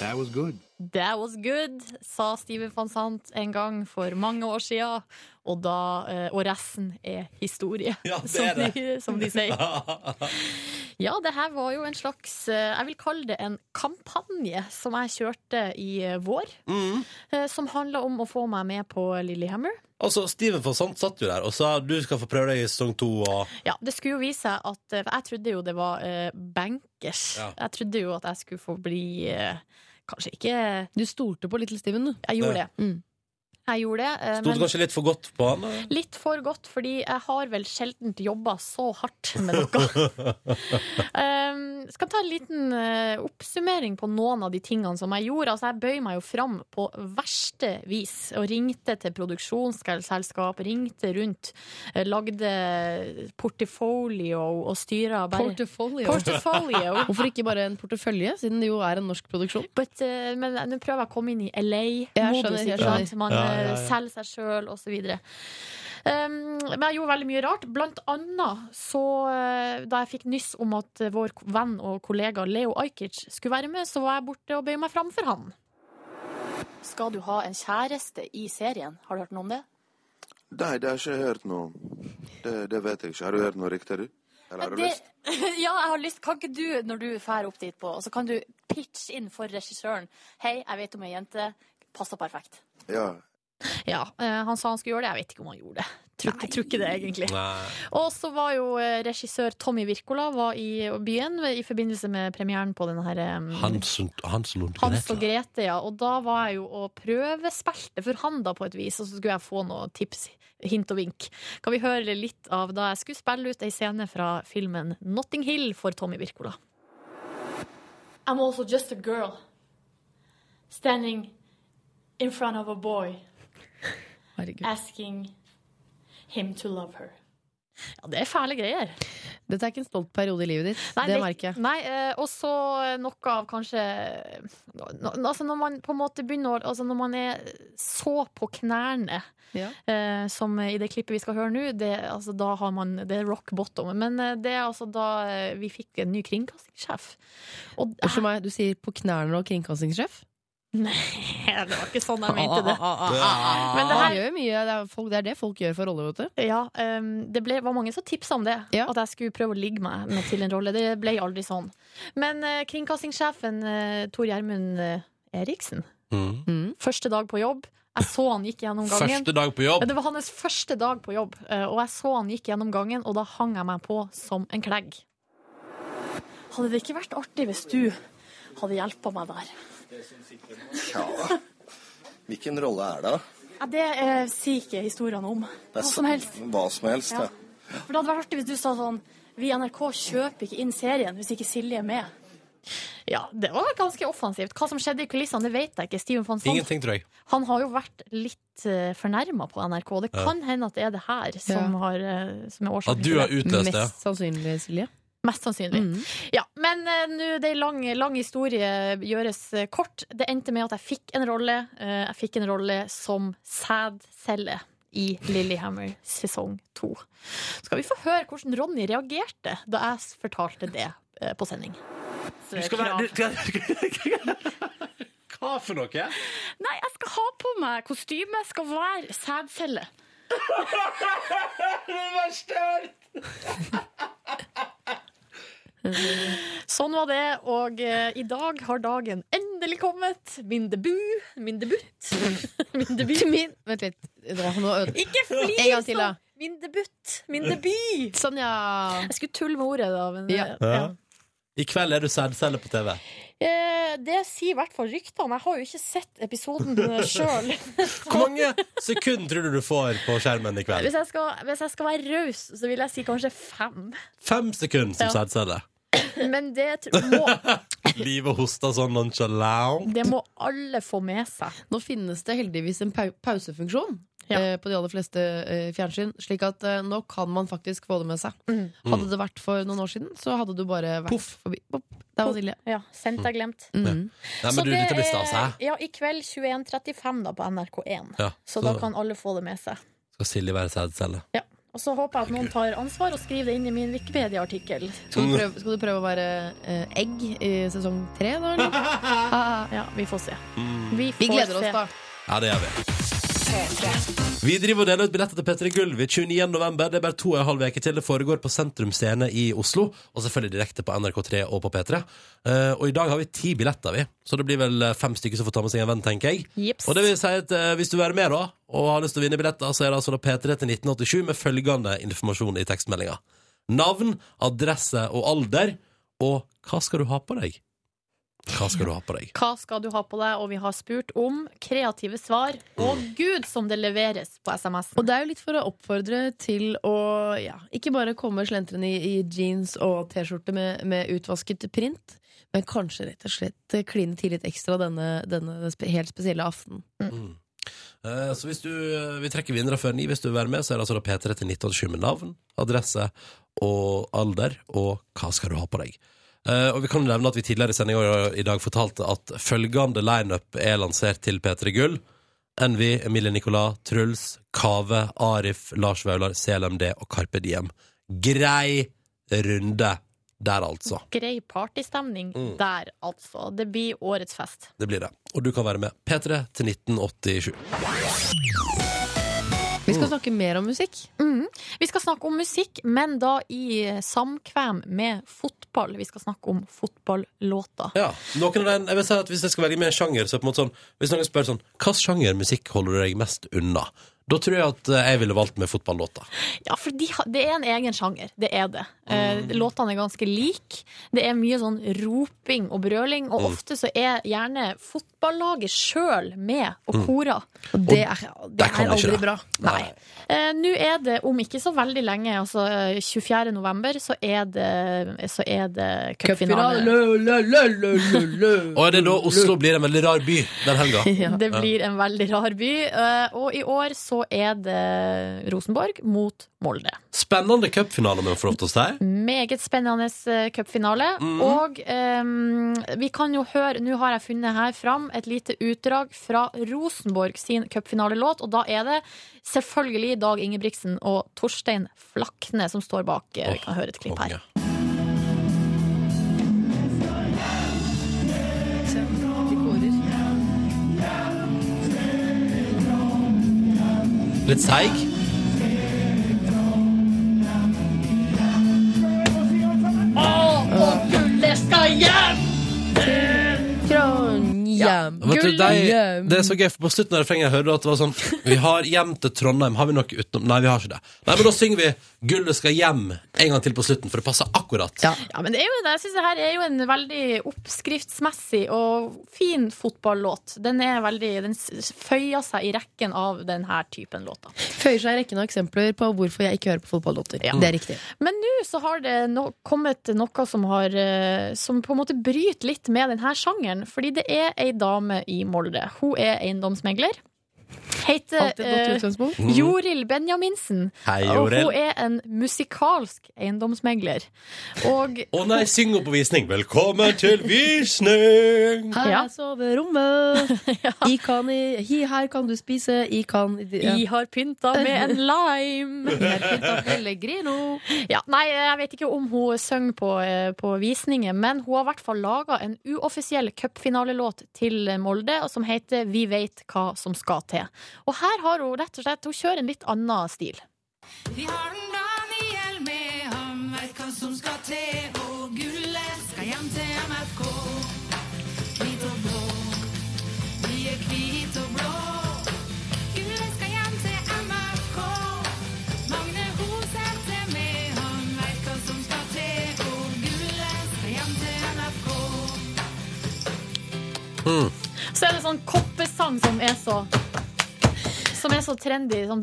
That was good. That was good, sa Steven van Sant en gang for mange år siden. Og, da, eh, og resten er historie, Ja, det som, er det. De, som de sier. Ja, det her var jo en slags eh, Jeg vil kalle det en kampanje som jeg kjørte i eh, vår. Mm. eh, Som handla om å få meg med på Lillehammer. Altså, Steven von Sant satt jo der og sa du skal få prøve deg i sesong to. Og... Ja, det skulle jo vise seg at Jeg trodde jo det var uh, bankers. Ja. Jeg trodde jo at jeg skulle få bli uh, Kanskje ikke Du stolte på Little Steven, du. Jeg gjorde det. det. Mm. Jeg gjorde det. eh, Sto du kanskje litt for godt på han? eller? Litt for godt, fordi jeg har vel sjelden jobba så hardt med noe. um, skal ta en liten uh, oppsummering på noen av de tingene som jeg gjorde. Altså, jeg bøy meg jo fram på verste vis og ringte til produksjonsselskap, ringte rundt, eh, lagde portfolio og styra bare Portfolio. Portfolio. Hvorfor ikke bare en portefølje, siden det jo er en norsk produksjon? But, uh, men nå prøver jeg å komme inn i LA-modus. Ja, ja, selge seg sjøl, osv. Um, men jeg gjorde veldig mye rart. Blant annet så eh, Da jeg fikk nyss om at vår venn og kollega Leo Ajkic skulle være med, så var jeg borte og bøy meg fram for han. Skal du ha en kjæreste i serien? Har du hørt noe om det? Nei, det har jeg ikke hørt noe om. Det, det vet jeg ikke. Har du hørt noe rykter, du? Eller har du Det, lyst? ja, jeg har lyst. Kan ikke du, når du drar opp dit på, og så kan du pitche inn for regissøren Hei, jeg vet om ei jente. Passer perfekt. Ja. Ja, eh, han sa han skulle gjøre det. Jeg vet ikke om han gjorde det. Tror ikke- tror ikke det, egentlig. Og så var jo eh, regissør Tommy Wirkola var i byen i forbindelse med premieren på denne her Hans, Hans, Lund, og Hans og. Grete, ja. Og da var jeg jo og prøvespilte for han da på et vis, og så skulle jeg få noen tips, hint og vink. Kan vi høre litt av da jeg skulle spille ut ei scene fra filmen Notting Hill for Tommy Wirkola? I'm also just a girl standing in front of a boy Herregud. asking him to love her. Ja, det er fæle greier. Dette er ikke en stolt periode i livet ditt. Nei, det merker jeg. Nei, eh, og så noe av kanskje no- Altså når man på en måte begynner å Altså når man er så på knærne Ja. eh, som i det klippet vi skal høre nå, det, altså, da har man Det er rock bottom. Men eh, det er altså da vi fikk en ny kringkastingssjef. Unnskyld meg, du sier på knærne og kringkastingssjef? Nei, det var ikke sånn jeg mente det. Men Men det her- gjør mye, det, er folk, det er det folk gjør for roller, vet du. Ja, um, det ble, var mange som tipsa om det. At jeg skulle prøve å ligge meg med til en rolle. Det ble aldri sånn. Men uh, kringkastingssjefen uh, Tor Gjermund uh, Eriksen, Mm. første dag på jobb Jeg så han gikk gjennom gangen. Første dag på jobb? Det var hans første dag på jobb, og jeg så han gikk gjennom gangen, og da hang jeg meg på som en klegg. Hadde det ikke vært artig hvis du hadde hjulpet meg der? Tja Hvilken rolle er det? Ja, det eh, sier ikke historiene om. Hva som helst. Hva som helst, Ja. ja. For det hadde vært artig hvis du sa sånn Vi i NRK kjøper ikke inn serien hvis ikke Silje er med. Ja, det var ganske offensivt. Hva som skjedde i kulissene, det vet jeg ikke. Steven van Ingenting, tror jeg. han har jo vært litt uh, fornærma på NRK. Det Ja. kan hende at det er det her som, Ja. har, uh, som er årsaken At du har utløst det. Mest sannsynlig, Silje. Mest sannsynlig. Mm. Ja, men uh, nå, det er lang, lang historie gjøres uh, kort. Det endte med at jeg fikk en rolle. Uh, jeg fikk en rolle som sædcelle i Lillehammer sesong to. Skal vi få høre hvordan Ronny reagerte da jeg fortalte det uh, på sending? Du skal være, du, skal, Hva for noe? Nei, jeg skal ha på meg kostyme, skal være sædcelle. det verste jeg har Sånn var det, og eh, i dag har dagen endelig kommet. Min debut. Min debut. Min debut. Min, vent litt. Nå, nå, Ikke flis! En gang til, da. Min debut. Min debut. Sånn, ja. Jeg skulle tulle med ordet, da. Men, Ja. eh, ja. I kveld er du sædcelle på TV. Eh, Det sier i hvert fall ryktene. Jeg har jo ikke sett episoden sjøl. Hvor mange sekunder tror du du får på skjermen i kveld? Hvis, jeg skal- hvis jeg skal være raus, så vil jeg si kanskje fem. Fem sekunder som Ja. sædcelle. Men det må, Livet hoster sånn nonchalant. det må alle få med seg. Nå finnes det heldigvis en pau pausefunksjon Ja. eh, på de aller fleste eh, fjernsyn, slik at eh, nå kan man faktisk få det med seg. Mm. Hadde det vært for noen år siden, så hadde du bare vært forbi. Pop. der var Silje. Ja, sendt er glemt. Mm. Nei, Så men du, det dette blir er- stas, hæ? Ja, i kveld 21.35 da på NRK1. Ja, Så da kan alle få det med seg. Skal Silje være sædcelle? Ja. Og så håper jeg at noen tar ansvar og skriver det inn i min Wikipedia-artikkel. Skal, du prøve- skal du prøve å være eh, egg i sesong tre, da? Eller? Ja, vi får se. Mm. Vi, Vi får gleder oss, se. da. Ja, det gjør vi. Vi driver og deler ut billetter til P3 Gull ved 29. november. Det er bare to og en halv uke til. Det foregår på Sentrum Scene i Oslo, og selvfølgelig direkte på NRK3 og på P3. Eh, og i dag har vi ti billetter, vi. Så det blir vel eh, fem stykker som får ta med seg en venn, tenker jeg. Jips. Og det vil si at eh, hvis du vil være med, da, og har lyst til å vinne billetter, så er det altså da P3 til 1987 med følgende informasjon i tekstmeldinga. Navn, adresse og alder, og hva skal du ha på deg? Hva skal du ha på deg? Hva skal du ha på deg? Og vi har spurt om kreative svar. Og gud som det leveres på SMS-en. Og det er jo litt for å oppfordre til å ja, ikke bare komme slentrende i, i jeans og T-skjorte med, med utvasket print, men kanskje rett og slett kline til litt ekstra denne, denne helt spesielle aften. Eh, Så hvis du, eh, Vi trekker vinnere før ni. Hvis du vil være med, så er det altså P3 til 1987 med navn, adresse og alder, og hva skal du ha på deg. Eh, og vi kan nevne at vi tidligere i sendinga i dag fortalte at følgende lineup er lansert til P3 Gull. Envy, Emilie Nicolas, Truls, Kave, Arif, Lars Vaular, CLMD og Carpe Diem. Grei runde der, altså. Grei partystemning Mm. der, altså. Det blir årets fest. Det blir det. Og du kan være med. P3 til 1987. Skal snakke mer om musikk. Mm. Vi skal snakke om musikk, men da i samkvem med fotball. Vi skal snakke om fotballåter. Ja, noen av den, jeg vil si at Hvis jeg skal velge med en sjanger, så er det på en måte sånn Hvis noen spør sånn Hvilken sjanger musikk holder du deg mest unna? Da tror jeg at eh, jeg ville valgt med fotballåter. Ja, for de, det er en egen sjanger. Det er det. Eh, Mm. Låtene er ganske like. Det er mye sånn roping og brøling, og Mm. ofte så er gjerne fotballaget sjøl med og Mm. Og det er, det er aldri det. bra. Nei. Eh, Nå er det om ikke så veldig lenge, altså eh, 24. november, så er det, så er det Cupfinale. Og er det da Oslo blir en veldig rar by den helga? Ja. Det blir en veldig rar by. eh, Og i år så er det Rosenborg mot Molde. Spennende cupfinale, om jeg få lov til å si. Meget spennende eh, cupfinale. Mm. Og um, vi kan jo høre Nå har jeg funnet her fram et lite utdrag fra Rosenborg sin cupfinalelåt, og da er det selvfølgelig Dag Ingebrigtsen og Torstein Flakne som står bak. Eh, Vi kan høre et klipp her. Litt seig. Og gullet skal hjem! Vet du, de, det er så gøy, for på slutten av refrenget hørte du at det var sånn Vi har hjem til Trondheim. Har vi noe utenom? Nei, vi har ikke det. Nei, men da synger vi 'Gullet skal hjem' en gang til på slutten, for det passer akkurat. Ja, men det er jo, jeg synes det her er jo en veldig oppskriftsmessig og fin fotballåt. Den er veldig, den føyer seg i rekken av denne typen låter. Føyer seg i rekken av eksempler på hvorfor jeg ikke hører på fotballåter. Ja. Det er riktig. Men nå så har det no kommet noe som, har, eh, som på en måte bryter litt med denne sjangeren. Fordi det er ei dame i Molde. Hun er eiendomsmegler. Heter uh, eh, utgangspunkt. Joril Benjaminsen. Hei, Og hun er en musikalsk eiendomsmegler. Og Å nei, syng henne på visning! Velkommen til visning! Her Ja. er soverommet. I kan i, hi, her kan du spise. I kan ja. I har pynta med en lime. I har pynta Pellegrino. Ja, nei, jeg vet ikke om hun synger på, eh, på visninger, men hun har i hvert fall laga en uoffisiell cupfinalelåt til Molde og som heter Vi veit hva som skal til. Og her har hun rett og slett Hun kjører en litt annen stil. Vi har en Daniel med, han vet hva som skal til, og gullet skal hjem til MFK. Hvit og blå, vi er hvit og blå. Gullet skal hjem til MFK. Magne Hoseth er med, han vet hva som skal til, og gullet skal hjem til MFK. Så er det sånn koppesang som er så Som er så trendy, som,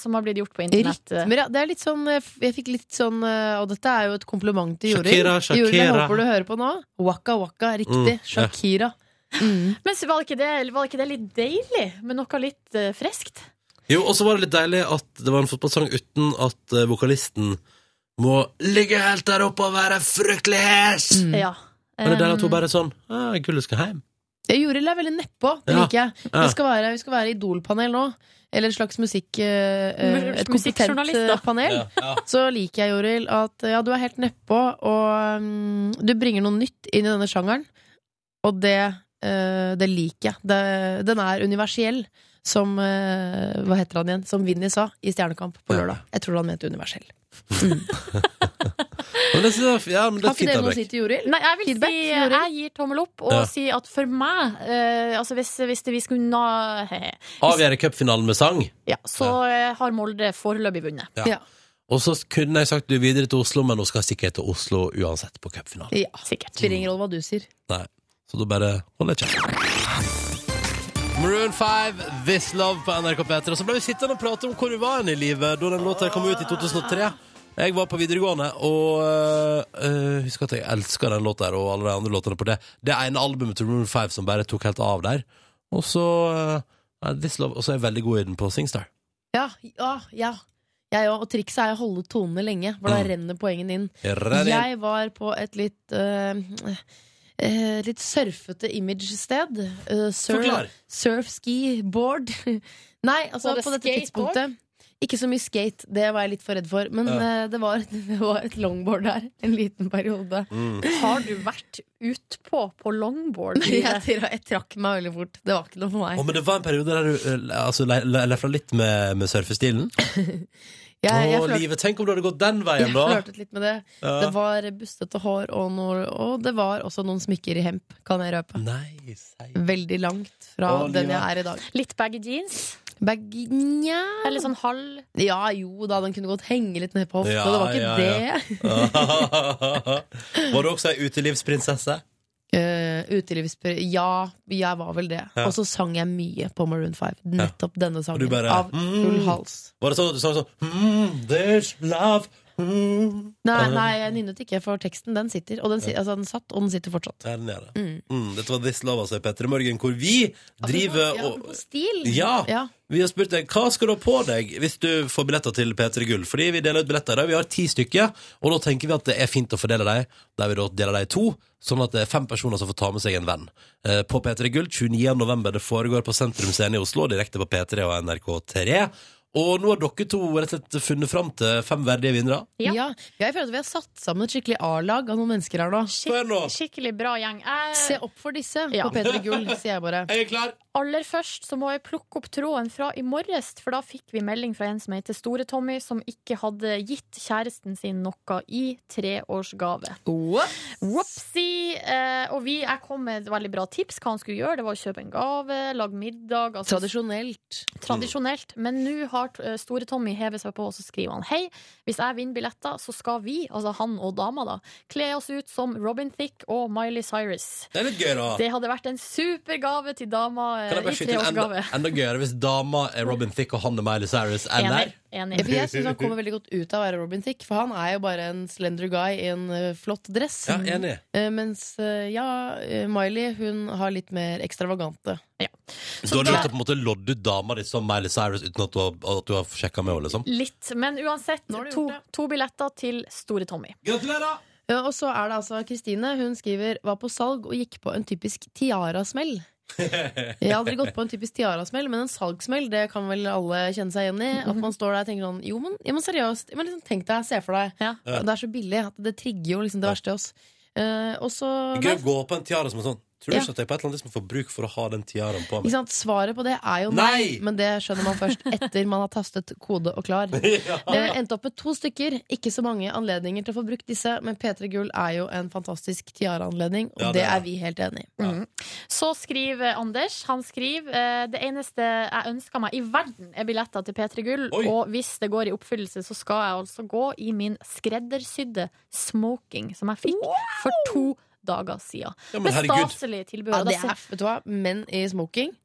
som har blitt gjort på internett. Rytmer, ja. Det er litt sånn eh, Jeg fikk litt sånn eh, Og dette er jo et kompliment til Jorunn. Shakira, Joril, jeg håper du hører på nå. Waka waka, riktig. Mm, ja. Shakira. Mm. Men så var, ikke det, var ikke det litt deilig med noe litt uh, friskt? Jo, og så var det litt deilig at det var en fotballsang uten at uh, vokalisten må ligge helt der oppe og være fryktelig hes! Ja. Men det er deilig at hun bare er sånn ah, Gullet skal hjem. Joril er veldig nedpå. Det liker jeg. Ja. Vi skal være, vi skal være idolpanel nå. Eller et slags musikk... eh, et kompetent panel. Ja, ja. Så liker jeg, Joril, at ja, du er helt nedpå, og um, du bringer noe nytt inn i denne sjangeren. Og det, uh, det liker jeg. Det, den er universell, som uh, Hva heter han igjen? Som Vinni sa i Stjernekamp på lørdag. Jeg tror han mente universell. Men det, ja, men det Har er ikke fint, dere noe å si til Joril? Nei, jeg vil Feedback, si Joril? Jeg gir tommel opp og Ja. si at for meg eh, Altså hvis, hvis det, vi skulle na, Avgjøre cupfinalen med sang. ja, Så eh, har Molde foreløpig vunnet. Ja. Og så kunne jeg sagt du er videre til Oslo, men hun skal sikkert til Oslo uansett på cupfinalen. Ja. Sikkert. Spiller ingen rolle hva du sier. Nei. Så da bare holder jeg kjeft. Maroon 5, This Love på NRK P3. Og så ble vi sittende og prate om hvor vi var hen i livet da den låta kom ut i 2003. Jeg var på videregående, og øh, husker at jeg elsker den låta her og alle de andre låtene på det. Det ene albumet til Room 5 som bare tok helt av der. Og så øh, This Love, og så er jeg veldig god i den på Singstar. Ja, ja, ja. Jeg òg. Og trikset er å holde tonene lenge, for da Mm. renner poengene inn. Jeg renner. Jeg var på et litt øh, litt surfete image-sted. Uh, surf, surf ski board. Nei, altså Var det på dette skateboard? tidspunktet Ikke så mye skate, det var jeg litt for redd for. Men Ja. øh, det, var, det var et longboard der en liten periode. Mm. Har du vært utpå på longboard? Men jeg, jeg trakk meg veldig fort. Det var ikke noe for meg. Oh, men det var en periode der du øh, altså, le- le- lefla litt med, med surfestilen. Jeg, jeg Åh, livet, tenk om du hadde gått den veien, da! flørtet litt med det. Ja. Det var bustete hår, og, noe, og det var også noen smykker i hemp, kan jeg røpe. Nice. Veldig langt fra Åh, den jeg er i dag. Litt baggy jeans? Bag... Nja Eller sånn halv Ja, jo da, den kunne godt henge litt ned på hofta. Ja, det var ikke ja, det. ja. Var du også ei utelivsprinsesse? Uh, utelivspr... Ja, jeg var vel det. Og så sang jeg mye på Maroon 5. Nettopp denne sangen. bare Av full mm. hals. Var det sånn at du sang sånn mm, There's love. Nei, nei, jeg nynnet ikke, for teksten den sitter. Og den, si- altså, den satt, og den sitter fortsatt. Der nede. Mm. Mm, dette var This Love, altså, i Petter i Morgen, hvor vi driver Ja, og på stil. Ja. Ja. Vi har spurt deg hva skal du ha på deg hvis du får billetter til P3 Gull. Fordi vi deler ut billetter i dag. Vi har ti stykker, og da tenker vi at det er fint å fordele dem. Der vi da deler dem i to, sånn at det er fem personer som får ta med seg en venn. Eh, På P3 Gull 29. november. Det foregår på Sentrum Scene i Oslo, direkte på P3 og NRK3. Og nå har dere to rett og slett funnet fram til fem verdige vinnere. Ja. Jeg føler at vi har satt sammen et skikkelig A-lag av noen mennesker her nå. Skikkelig bra gjeng. Jeg... Se opp for disse Ja. på P3 Gull, sier jeg bare. Jeg er klar. Aller først så må jeg plukke opp tråden fra i morges, for da fikk vi melding fra en som heter Store-Tommy, som ikke hadde gitt kjæresten sin noe i treårsgave. Whoopsie! Eh, og vi, jeg kom med et veldig bra tips hva han skulle gjøre. Det var å kjøpe en gave, lage middag. altså- Tradisjonelt. Tradisjonelt. Men nå har eh, Store-Tommy hevet seg på, og så skriver han Hei, hvis jeg vinner billetter, så skal vi, altså han og dama, da, kle oss ut som Robin Thicke og Miley Cyrus. Det er litt gøy, da. Det hadde vært en super gave til dama Kan jeg bare i skyte inn enda, treårsgave. enda gøyere hvis dama er Robin Thicke og han er Miley Cyrus? Eller? Ja, for jeg syns han kommer veldig godt ut av å være Robin Thicke, for han er jo bare en slender guy i en eh, flott dress. Ja, enig. Eh, mens eh, ja, eh, Miley hun har litt mer ekstravagante. Så da har lyst til å på en måte lodde ut dama di som Miley Cyrus uten at du har, at du har sjekka med henne, liksom? Litt. Men uansett, to, to billetter til Store-Tommy. Gratulerer! Ja, og så er det altså Kristine. Hun skriver var på salg og gikk på en typisk tiarasmell. Jeg har aldri gått på en typisk tiarasmell, men en salgssmell det kan vel alle kjenne seg igjen i. At man står der og tenker sånn Jo, men, ja, men seriøst. Men liksom, tenk deg, se for deg. Ja. Det er så billig at det trigger jo liksom det verste i oss. Uh, og så Gøy å gå på en tiara som er sånn. Tror du Ja. ikke at jeg på et eller annet tidspunkt får bruk for å ha den tiaraen på Ikke meg? sant? Svaret på det er jo Nei! nei, men det skjønner man først etter man har tastet kode og klar. Ja. Det endte opp med to stykker. Ikke så mange anledninger til å få brukt disse, men P3 Gull er jo en fantastisk tiara-anledning, og Ja, det, det er vi helt enig i. Mm. Så skriver Anders Han skriver eh, det eneste jeg ønsker meg i verden, er billetter til P3 Gull. Oi. Og hvis det går i oppfyllelse, så skal jeg altså gå i min skreddersydde smoking som jeg fikk for to dager siden. Ja, men Med herregud. staselig tilbehør. Ja, det er, vet du hva, menn i smoking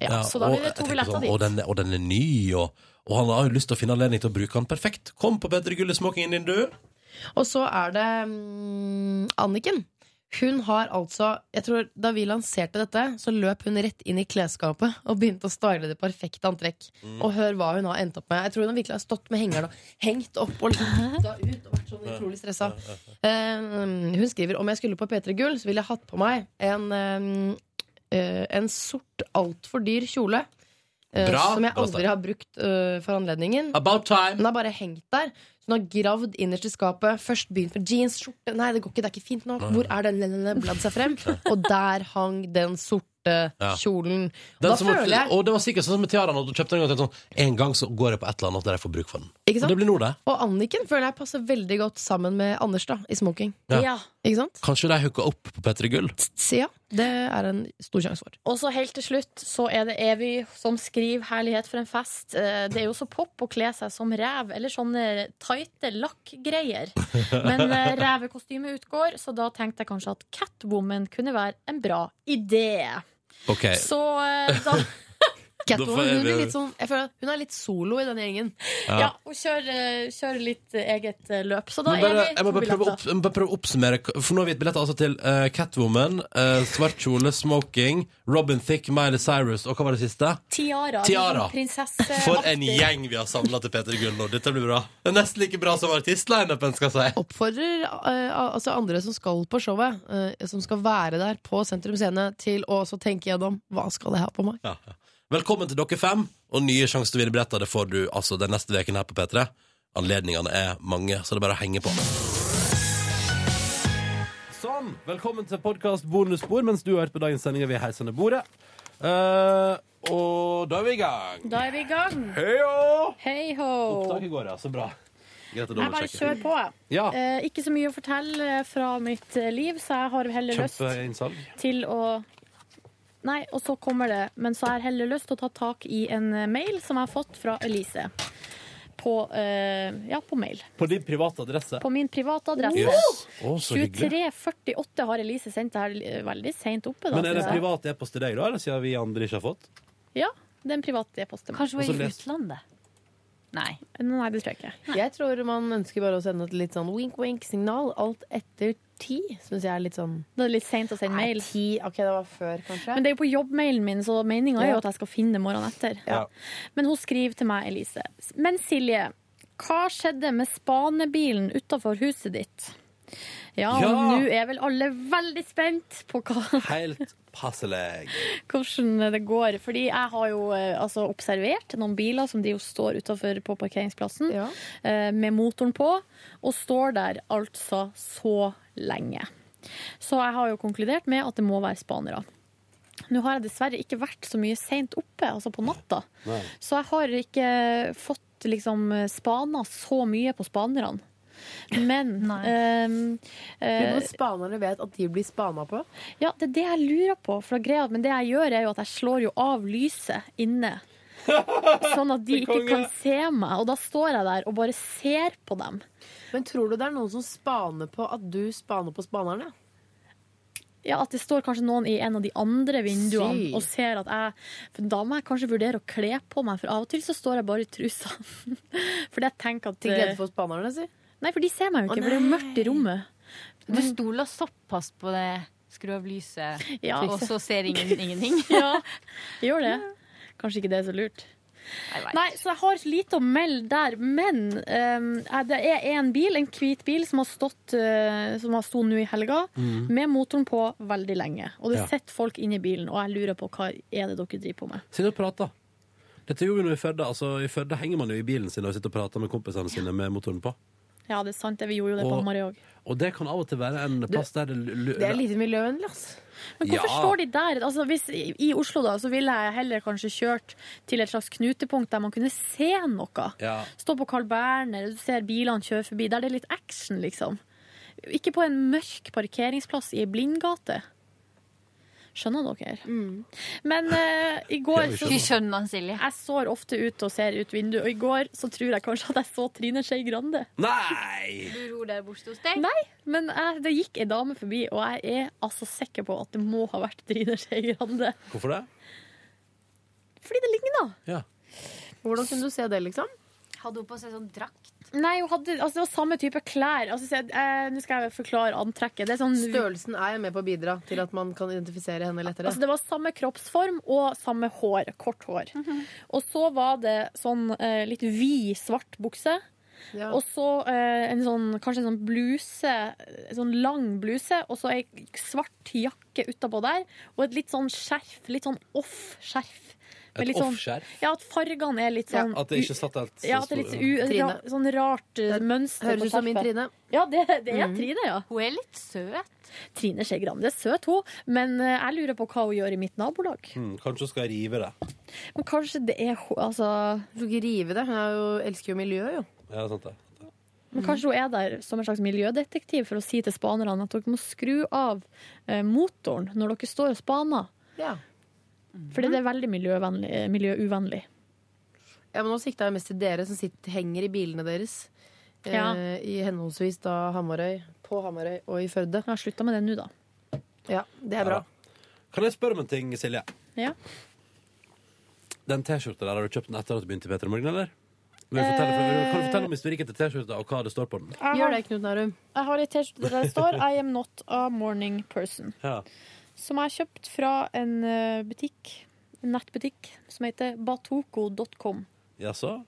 Ja, så da blir det og to jeg billetter sånn, dit. Og den, og den er ny, og, og han har jo lyst til å finne anledning til å bruke den perfekt. Kom på Bedre Gull i smokingen din, du. Og så er det um, Anniken. Hun har altså jeg tror Da vi lanserte dette, så løp hun rett inn i klesskapet og begynte å style det perfekte antrekk. Mm. Og hør hva hun har endt opp med. Jeg tror hun virkelig har stått med hengeren og hengt opp og liksom kutta ut og vært sånn utrolig stressa. Uh, hun skriver om jeg skulle på P3 Gull, så ville jeg hatt på meg en, uh, uh, en sort, altfor dyr kjole. Eh, Bra. som jeg aldri har brukt uh, for anledningen. About time. Den har bare hengt der. Så hun har gravd innerst i skapet. Først begynt med jeans, skjorte Nei, det går ikke, det er ikke fint nok. Hvor er den? Bladd seg frem. Og der hang den sorte kjolen. Og Den da som, føler jeg og det var sikkert sånn som med tiaraen. du kjøpte den og tenkte sånn, En gang så går jeg på et eller annet der jeg får bruk for den. Ikke sant? Og det blir nå det. Og Anniken føler jeg passer veldig godt sammen med Anders da, i smoking. Ja. Ikke sant? Kanskje de hooka opp på Petter Gull? Ja, det er en stor sjanse for. Og så helt til slutt så er det Evy som skriver 'Herlighet for en fest'. Eh, Det er jo så pop å kle seg som rev, eller sånne tighte lakkgreier. Men eh, revekostymet utgår, så da tenkte jeg kanskje at Catwoman kunne være en bra idé. Okay. Så eh, da Catwoman hun, blir litt sånn, jeg føler at hun er litt solo i denne gjengen. Ja. Ja, hun kjører, kjører litt eh, eget eh, løp. Så da bare, er vi jeg må to bare prøve, billetter. opp, jeg må bare prøve å oppsummere. For nå har vi et billett altså til uh, Catwoman, uh, svart kjole, smoking, Robin Thicke, Miley Cyrus og hva var det siste? Tiara. Tiara. Prinsesse. For en gjeng vi har samla til Peter Gull nå. Dette blir bra. Det er nesten like bra som artistlineupen, skal jeg si. Oppfordrer uh, altså andre som skal på showet, eh, som skal være der på Sentrum Scene, til å også tenke gjennom hva skal jeg ha på meg. Ja, ja. Velkommen til dere fem, og nye sjanser til å vinne billetter. Det får du altså den neste veken her på P3. Anledningene er mange, så det er bare å henge på. Sånn. Velkommen til podkast bonusspor mens du har hørt på dagens sending ved Heisende bordet. Eh, og da er vi i gang. Da er vi i gang. Heio! Hei ho. Opptaket går, ja. Så bra. Greit å Jeg bare dobbeltsjekke. kjører på. jeg. Ja. Eh, ikke så mye å fortelle fra mitt eh, liv, så jeg har heller lyst Kjempeinnsalg. til å Nei, og så kommer det Men så har jeg heller lyst til å ta tak i en eh, mail som jeg har fått fra Elise. På, eh, ja, på mail. På din private adresse. På min private adresse. Yes. Å, så hyggelig. 2348 har Elise sendt det her veldig seint oppe. Da, Men er det en privat e-post til deg, da? Eller siden vi andre ikke har fått? Ja, det er en privat e-post til meg. Kanskje hun er i utlandet? Nei. Nei, det tror jeg ikke. Jeg tror man ønsker bare å sende et litt sånn wink-wink-signal. Alt etter ti syns jeg er litt sånn Det er litt seint å sende Nei, mail. Ti, ok, det var før, kanskje. Men det er jo på jobbmailen min, så meninga er jo at jeg skal finne det morgenen etter. Ja. Men hun skriver til meg, Elise. Men Silje, hva skjedde med spanebilen utafor huset ditt? Ja, Ja. nå er vel alle veldig spent på hva, Helt passelig. hvordan det går. Fordi jeg har jo eh, altså, observert noen biler som de jo står utafor på parkeringsplassen eh, med motoren på, og står der altså så lenge. Så jeg har jo konkludert med at det må være spanere. Nå har jeg dessverre ikke vært så mye seint oppe, altså på natta. Nei. Så jeg har ikke fått liksom spana så mye på spanerne. Men um, uh, på eh, spanerne vet at de blir spana på. ja, det er det jeg lurer på. For greia, men det jeg gjør, er jo at jeg slår jo av lyset inne. Sånn at de ikke kan se meg. Og da står jeg der og bare ser på dem. Men tror du det er noen som spaner på at du spaner på spanerne? Ja, At det står kanskje noen i en av de andre vinduene Sy. og ser at jeg For da må jeg kanskje vurdere å kle på meg, for av og til så står jeg bare i trusa. Fordi jeg tenker at Til glede for spanerne, si? Nei, for de ser meg jo ikke, for det er jo mørkt i rommet. Du stoler såpass på det skru av lyset, Ja. og så ser ingen ingenting? Ja, gjør det. Kanskje ikke det er så lurt. Nei, så jeg har lite å melde der, men ehm, eh, det er en bil, en hvit bil, som har stått uh, Som har stått nå i helga, Mm. med motoren på veldig lenge. Og det Ja. sitter folk inni i bilen, og jeg lurer på hva er det dere driver på med. Sitter og prater. Dette gjorde vi nå i Førde. Altså, I Førde henger man jo i bilen sin og sitter og prater med kompisene sine med motoren på. Ja, det er sant. Vi gjorde jo det på Og- Hamarøy òg. Og det kan av og til være en plass der det lu- Det er lite miljøvennlig, altså. Men hvorfor Ja. står de der? Altså, hvis, I Oslo da, så ville jeg heller kanskje kjørt til et slags knutepunkt der man kunne se noe. Ja. Stå på Carl Berner, du ser bilene kjøre forbi. Der det er litt action, liksom. Ikke på en mørk parkeringsplass i ei blindgate. Skjønner dere? Men uh, i går så skjønner. Vi skjønner, Silje. Jeg står ofte ut og ser ut vinduet, og i går så tror jeg kanskje at jeg så Trine Skei Grande. Nei! Du ror der borte hos deg? Nei, men jeg, det gikk ei dame forbi, og jeg er altså sikker på at det må ha vært Trine Skei Grande. Hvorfor det? Fordi det ligner. Ja. Hvordan kunne du se det, liksom? Hadde hun på seg sånn drakt? Nei, hun hadde, altså det var samme type klær. Altså, så, eh, Nå skal jeg forklare antrekket. Det er sånn, Størrelsen er med på å bidra til at man kan identifisere henne lettere. Altså, det var samme kroppsform og samme hår. Kort hår. Og så var det sånn eh, litt vid, svart bukse. Ja. Og så eh, en sånn, kanskje en sånn bluse, en sånn lang bluse, og så ei svart jakke utapå der, og et litt sånn skjerf. Litt sånn off-skjerf. Et litt sånn- off-skjerf? Ja, at fargene er litt sånn At det ikke satt helt Ja, at det er litt u, ra, sånn rart Det mønster høres ut som min. Trine. Ja, det, det er mm. Trine, ja. Hun er litt søt. Trine Skei Grande er søt, hun, men eh, jeg lurer på hva hun gjør i mitt nabolag. Mm, kanskje hun skal rive det. Men kanskje det er hun Altså Hun skal ikke rive det. Hun er jo, elsker jo miljøet, jo. Ja, sant det. Men kanskje hun er der som en slags miljødetektiv for å si til spanerne at dere må skru av eh, motoren når dere står og spaner. Ja. Fordi det er veldig eh, miljøuvennlig. Ja, men Nå sikta jeg mest til dere som sitter, henger i bilene deres. Eh, Ja. I henholdsvis da Hamarøy, på Hamarøy og i Førde. Jeg har slutta med det nå, da. Ja, det er bra. Kan jeg spørre om en ting, Silje? Ja. Den T-skjorta der, har du kjøpt den etter at du begynte i P3 Morgen, eller? Men du fortelle, kan du fortelle om historikken til T-skjorta og hva det står på den? Jeg Gjør det, Knut Nærum. jeg har ei T-skjorte der det står 'I am not a morning person'. Ja. Som jeg har kjøpt fra en eh, butikk, en nettbutikk som heter batoko.com. Jaså?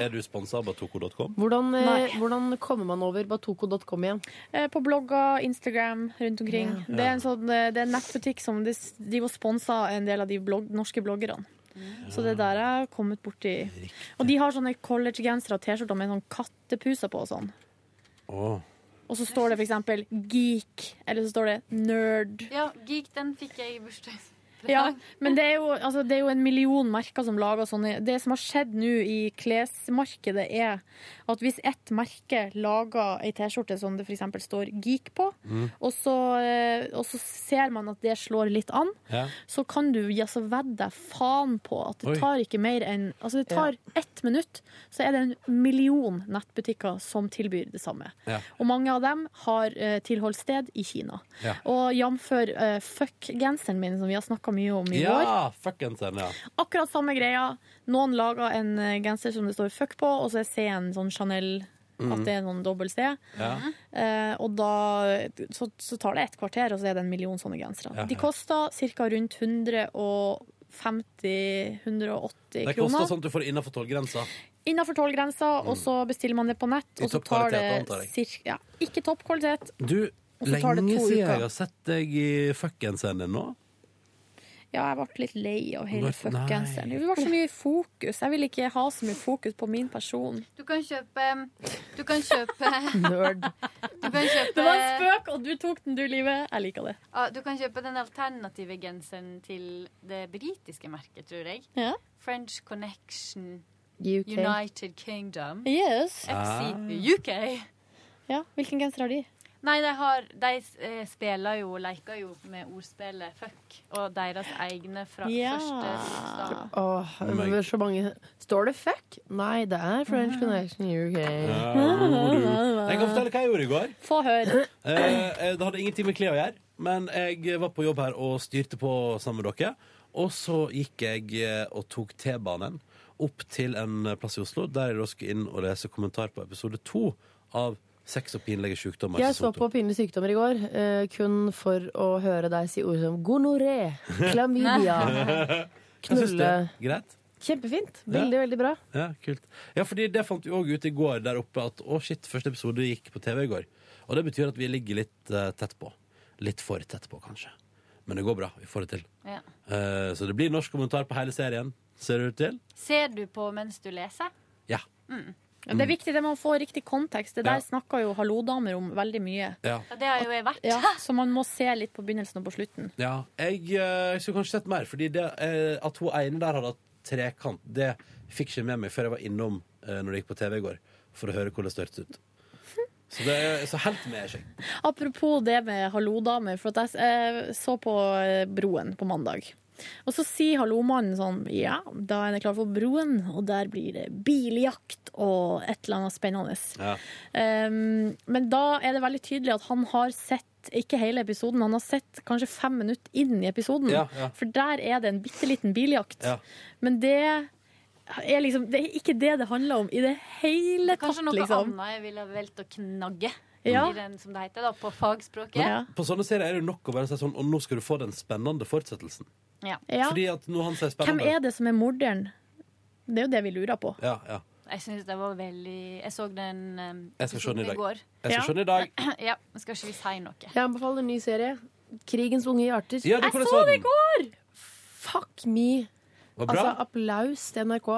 Er du sponsa av batoko.com? Hvordan, eh, hvordan kommer man over batoko.com igjen? Eh, På blogger, Instagram, rundt omkring. Ja. Det, er en sånn, det er en nettbutikk som de de driver og en del av de blogg, norske bloggerne. Så det er der jeg har kommet borti Og de har sånne collegegensere og T-skjorter med sånn kattepuser på og sånn. Åh. Og så står det eksempel geek, eller så står det nerd. Ja, geek, den fikk jeg i bursdag. Ja, men det er, jo, altså, det er jo en million merker som lager sånne. Det som har skjedd nå i klesmarkedet, er at hvis ett merke lager ei T-skjorte som det f.eks. står Geek på, Mm. og, så, eh, og så ser man at det slår litt an, Ja. så kan du altså, vedde deg faen på at det Oi. tar ikke mer enn Altså, det tar ett minutt, så er det en million nettbutikker som tilbyr det samme. Ja. Og mange av dem har uh, tilholdssted i Kina. Ja. Og jf. Uh, fuck-genseren min, som vi har snakka mye om i år. Ja, fuckings den, ja. Akkurat samme greia. Noen lager en eh, genser som det står fuck på, og så er C-en sånn Chanel. Mm. At det er noen dobbel C. Ja. Eh, og da så, så tar det et kvarter, og så er det en million sånne gensere. Ja, De koster ca. rundt 150-180 kroner. Det koster sånn at du får det innenfor tollgrensa. Innenfor tollgrensa, og så bestiller man det på nett. Og så tar det cirka, ja, Ikke topp kvalitet. Du, lenge siden jeg har sett deg i fuckings-scenen nå. Ja, jeg ble litt lei av hele fuckgenseren. Det var så mye fokus. Jeg vil ikke ha så mye fokus på min person. Du kan kjøpe Du kan kjøpe Nerd. Du kan kjøpe Det var en spøk, og du tok den, du, Livet. Jeg liker det. Ja, du kan kjøpe den alternative genseren til det britiske merket, tror jeg. Ja. French Connection UK. United Kingdom. Yes. FC Ah. UK. Ja, Hvilken genser har de? Nei, de, har, de eh, spiller jo, og leker jo med ordspillet fuck, og deres egne fra Ja. første stad. Åh, er så mange Står det fuck? Nei, det er French Connection UK. Ja. Jeg kan fortelle hva jeg gjorde i går. Få høre. Eh, det hadde ingenting med klær å gjøre, men jeg var på jobb her og styrte på sammen med dere. Og så gikk jeg eh, og tok T-banen opp til en plass i Oslo, der jeg da skulle inn og lese kommentar på episode to av Sex og pinlige sykdommer. Jeg så på Pinlige sykdommer i går, eh, kun for å høre deg si ord som gonoré, klamydia, knulle. Greit? Kjempefint. Veldig, veldig bra. Ja, kult. Ja, fordi det fant vi òg ut i går der oppe at å shit, første episode gikk på TV i går. Og det betyr at vi ligger litt eh, tett på. Litt for tett på, kanskje. Men det går bra. Vi får det til. Ja. Eh, så det blir norsk kommentar på hele serien, ser det ut til. Ser du på mens du leser? Ja. Mm. Ja, Det er viktig det man får riktig kontekst. Det der Ja. snakker jo hallodamer om veldig mye. Ja. Ja, det har jo jeg vært. Ja, så man må se litt på begynnelsen og på slutten. Ja, jeg, eh, jeg skulle kanskje sett mer, fordi det, eh, at hun ene der hadde hatt trekant, det fikk ikke med meg før jeg var innom eh, når det gikk på TV i går, for å høre hvordan det hørtes ut. Så, det, så helt med er ikke. Apropos det med hallodamer, for at jeg så på Broen på mandag. Og så sier hallomannen sånn Ja, da er det klart for Broen, og der blir det biljakt og et eller annet spennende. Ja. Um, men da er det veldig tydelig at han har sett ikke hele episoden, han har sett kanskje fem minutter inn i episoden. Ja, ja. For der er det en bitte liten biljakt. Ja. Men det er liksom Det er ikke det det handler om i det hele tatt, Kanskje noe liksom. annet jeg ville valgt å knagge Ja. i den, som det heter, da, på fagspråket. Ja. På sånne serier er det nok å bare si sånn Og nå skal du få den spennende fortsettelsen. Ja. Fordi at når han sier Hvem er det som er morderen? Det er jo det vi lurer på. Ja, ja. Jeg synes det var veldig Jeg så den um, Jeg skal den i går. Jeg skal ja. den i dag. ja, skal ikke vi si noe? Jeg anbefaler en ny serie. Krigens unge hjerter. Ja, jeg så den? i går! Fuck me. Altså, applaus til NRK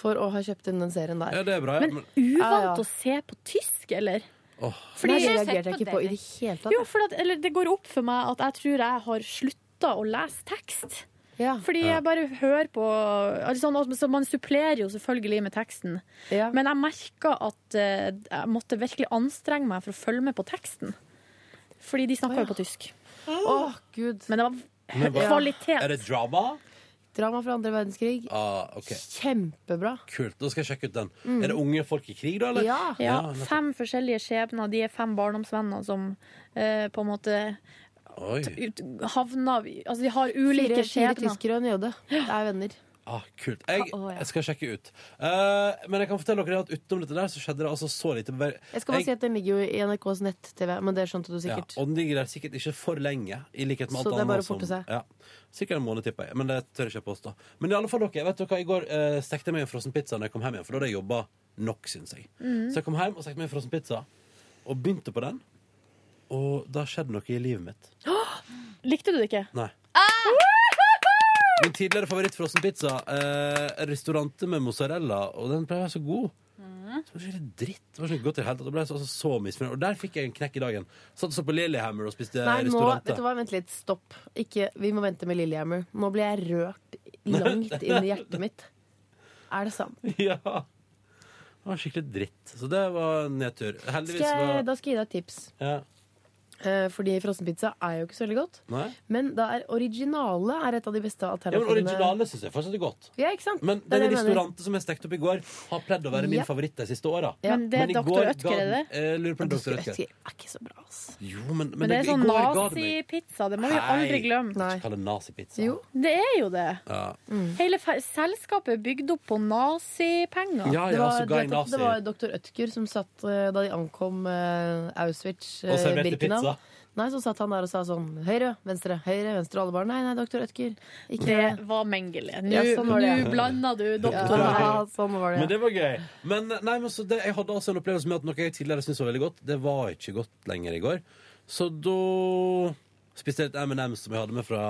for å ha kjøpt inn den serien der. Ja, det er bra. Ja. Men Men, uvant Ja, ja. å se på tysk, eller? Åh, Fordi, Nei, det reagerte jeg ikke på i det. det hele tatt. jo, for at, eller det går opp for meg at jeg tror jeg har slutta å lese tekst. Ja. Fordi jeg bare hører på altså, sånn, så Man supplerer jo selvfølgelig med teksten. Ja. Men jeg merka at eh, jeg måtte virkelig anstrenge meg for å følge med på teksten. Fordi de snakka oh, ja. jo på tysk. Oh, gud. Men det var Men kvalitet. er det drama? Drama fra andre verdenskrig. Ah, ok, Kjempebra. Kult. Da skal jeg sjekke ut den. Er det unge folk i krig, da? eller? Ja. Ja, fem forskjellige skjebner. De er fem barndomsvenner som eh, på en måte Oi. ut, havner Altså, de har ulike skjebner. fire tyskere og en jøde. Det er venner. Ah, kult. Jeg, Å, ja. jeg skal sjekke ut. Eh, men jeg kan fortelle dere at utenom dette der så skjedde det altså så lite. Bare- Jeg skal bare si at den ligger jo i NRKs nett-TV, men det skjønte du Ja, sikkert. og den ligger der sikkert ikke for lenge. I likhet med alt Så det er bare å forte som- seg. Ja, sikkert en måned, tipper jeg. Men det tør jeg ikke påstå. Men i alle fall dere, vet dere, hva, i går uh, stekte jeg meg en frossen pizza når jeg kom hjem igjen. For da hadde jeg jobba nok, syns jeg. Mm. Så jeg kom hjem og stekte meg en frossen pizza, og begynte på den. Og da skjedde noe i livet mitt. Likte du det ikke? Nei. Min tidligere favoritt frossenpizza, eh, restauranter med mozzarella, og den være så god. Så var det skikkelig dritt. Det var så godt i det hele tatt. Ble så, så, misfornøyd. Og der fikk jeg en knekk i dagen. Satt og så på Lillehammer og spiste Nei, nå, vet du hva, vent litt, stopp. Ikke, vi må vente med Lillehammer. Nå blir jeg rørt langt inn i hjertet mitt. Er det sant? Ja. Det var skikkelig dritt. Så det var nedtur. Heldigvis Skal jeg, da skal jeg gi deg et tips. ja. Eh, fordi frossenpizza er jo ikke så veldig godt. Nei? Men da er originale er et av de beste Ja, men originale syns jeg fortsatt er godt. Ja, ikke sant? Men Det den det restauranten som jeg stekte opp i går, har pledd å være min Ja. favoritt de siste åra. Ja. Men det er Dr. Ødker, er det? Jeg lurer på om Dr. Ødker. Ødker er ikke så bra, ass. Jo, men, Men det er sånn det nazipizza. Det må vi aldri glemme. Ikke kall det nazipizza. Jo. Det er jo det. Ja. Hele fe- selskapet er bygd opp på nazipenger. Ja, Det ja, var, så ga jeg det, det var dr. Ødker som satt eh, da de ankom uh, Auschwitz, Og serverte uh, Birkenau. Pizza. Nei, så satt han der og sa sånn høyre, venstre, høyre, venstre. Og alle bare nei, nei, doktor Ødker. Ikke Det var Mengele. Nå Ja, sånn det. nå blanda du doktor Ja, her. sånn var det. Men det var gøy. Men, nei, men så det, jeg hadde altså en opplevelse med at noe jeg tidligere syntes var veldig godt, det var ikke godt lenger i går. Så da spiste jeg litt M&M som jeg hadde med fra,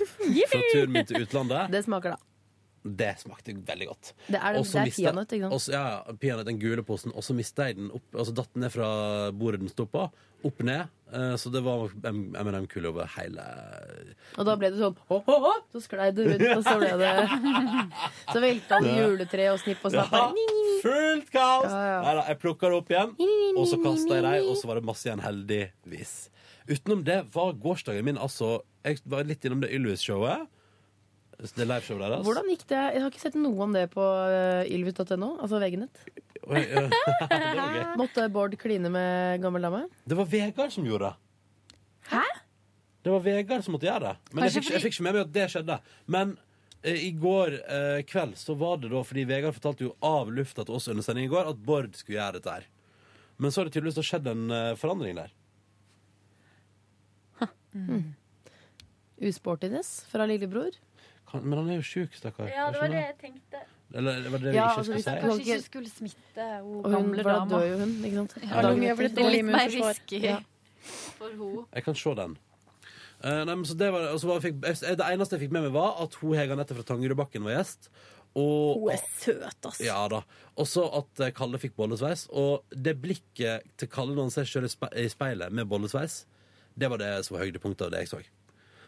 fra turen min til utlandet. Det smaker da. Det smakte veldig godt. Det er, det er peanøtt, ikke sant? Også, Ja, peanøtt, den gule posen. Og så mista jeg den opp, altså datt den ned fra bordet den sto på, opp ned. Eh, Så det var M&M-kule over hele Og da ble det sånn ho, ho, ho! Så sklei det rundt, og så ble det Så velta det juletre og snipp og snapp. Ja, fullt kaos! Ja, ja. Neida, jeg plukka det opp igjen, og så kasta jeg dem, og så var det masse igjen, heldigvis. Utenom det var gårsdagen min altså Jeg var litt innom det Ylvis-showet. Det liveshowet deres. Hvordan gikk det? Jeg har ikke sett noe om det på uh, ylvis.no, altså VG-nett. Eh. Måtte Bård kline med gammel dame? Det var Vegard som gjorde det. Hæ? Det var Vegard som måtte gjøre det. Men jeg fikk, jeg fikk ikke med meg at det skjedde. Men eh, i går eh, kveld så var det da fordi Vegard fortalte jo av lufta til oss under sending i går at Bård skulle gjøre dette her. Men så har det tydeligvis skjedd en eh, forandring der. Usportiness fra lillebror. Kan, men han er jo sjuk, stakkar. Ja, det var det jeg tenkte. Eller var det det vi Ja, ikke altså, skulle si? Kanskje ikke skulle smitte hun hun, gamle dama. da dør jo hun, ikke sant? Ja, Dagen det er Litt mer risky Ja. for henne. Jeg kan se den. Uh, nei, men så det, var, var, fikk, det eneste jeg fikk med meg, var at hun Hege Anette fra Tangerudbakken var gjest. Og, Hun er søt, altså. Ja da. Og så at eh, Kalle fikk bollesveis. Og det blikket til Kalle når han ser seg selv i i speilet med bollesveis, det var det som var høydepunktet av det jeg så.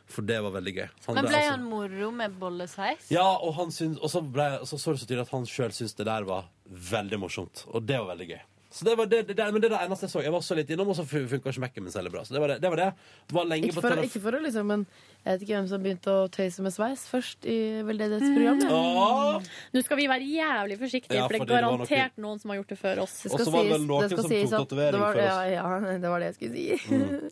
For det var veldig gøy. Han Men ble ble altså- han moro med bollesveis? Ja, og, han syns, og så, ble, så så det så tydelig at han sjøl syntes det der var veldig morsomt. Og det var veldig gøy. Så det var det, det, det, men det er det eneste jeg så. Jeg var så litt innom, og så funka ikke Mac-en min særlig bra. Så det var det. Det var det. Det var lenge Ikke på for, telefon. ikke for å liksom, men jeg vet ikke hvem som begynte å tøyse med sveis først i veldedighetsprogrammet. Mm. Nå skal vi være jævlig forsiktige, Ja, for det er garantert noen som har gjort det før oss. Det Og skal så var det vel sies- noen det skal som sies tok at tatovering det var-. Ja, ja, det var det jeg skulle si. Mm.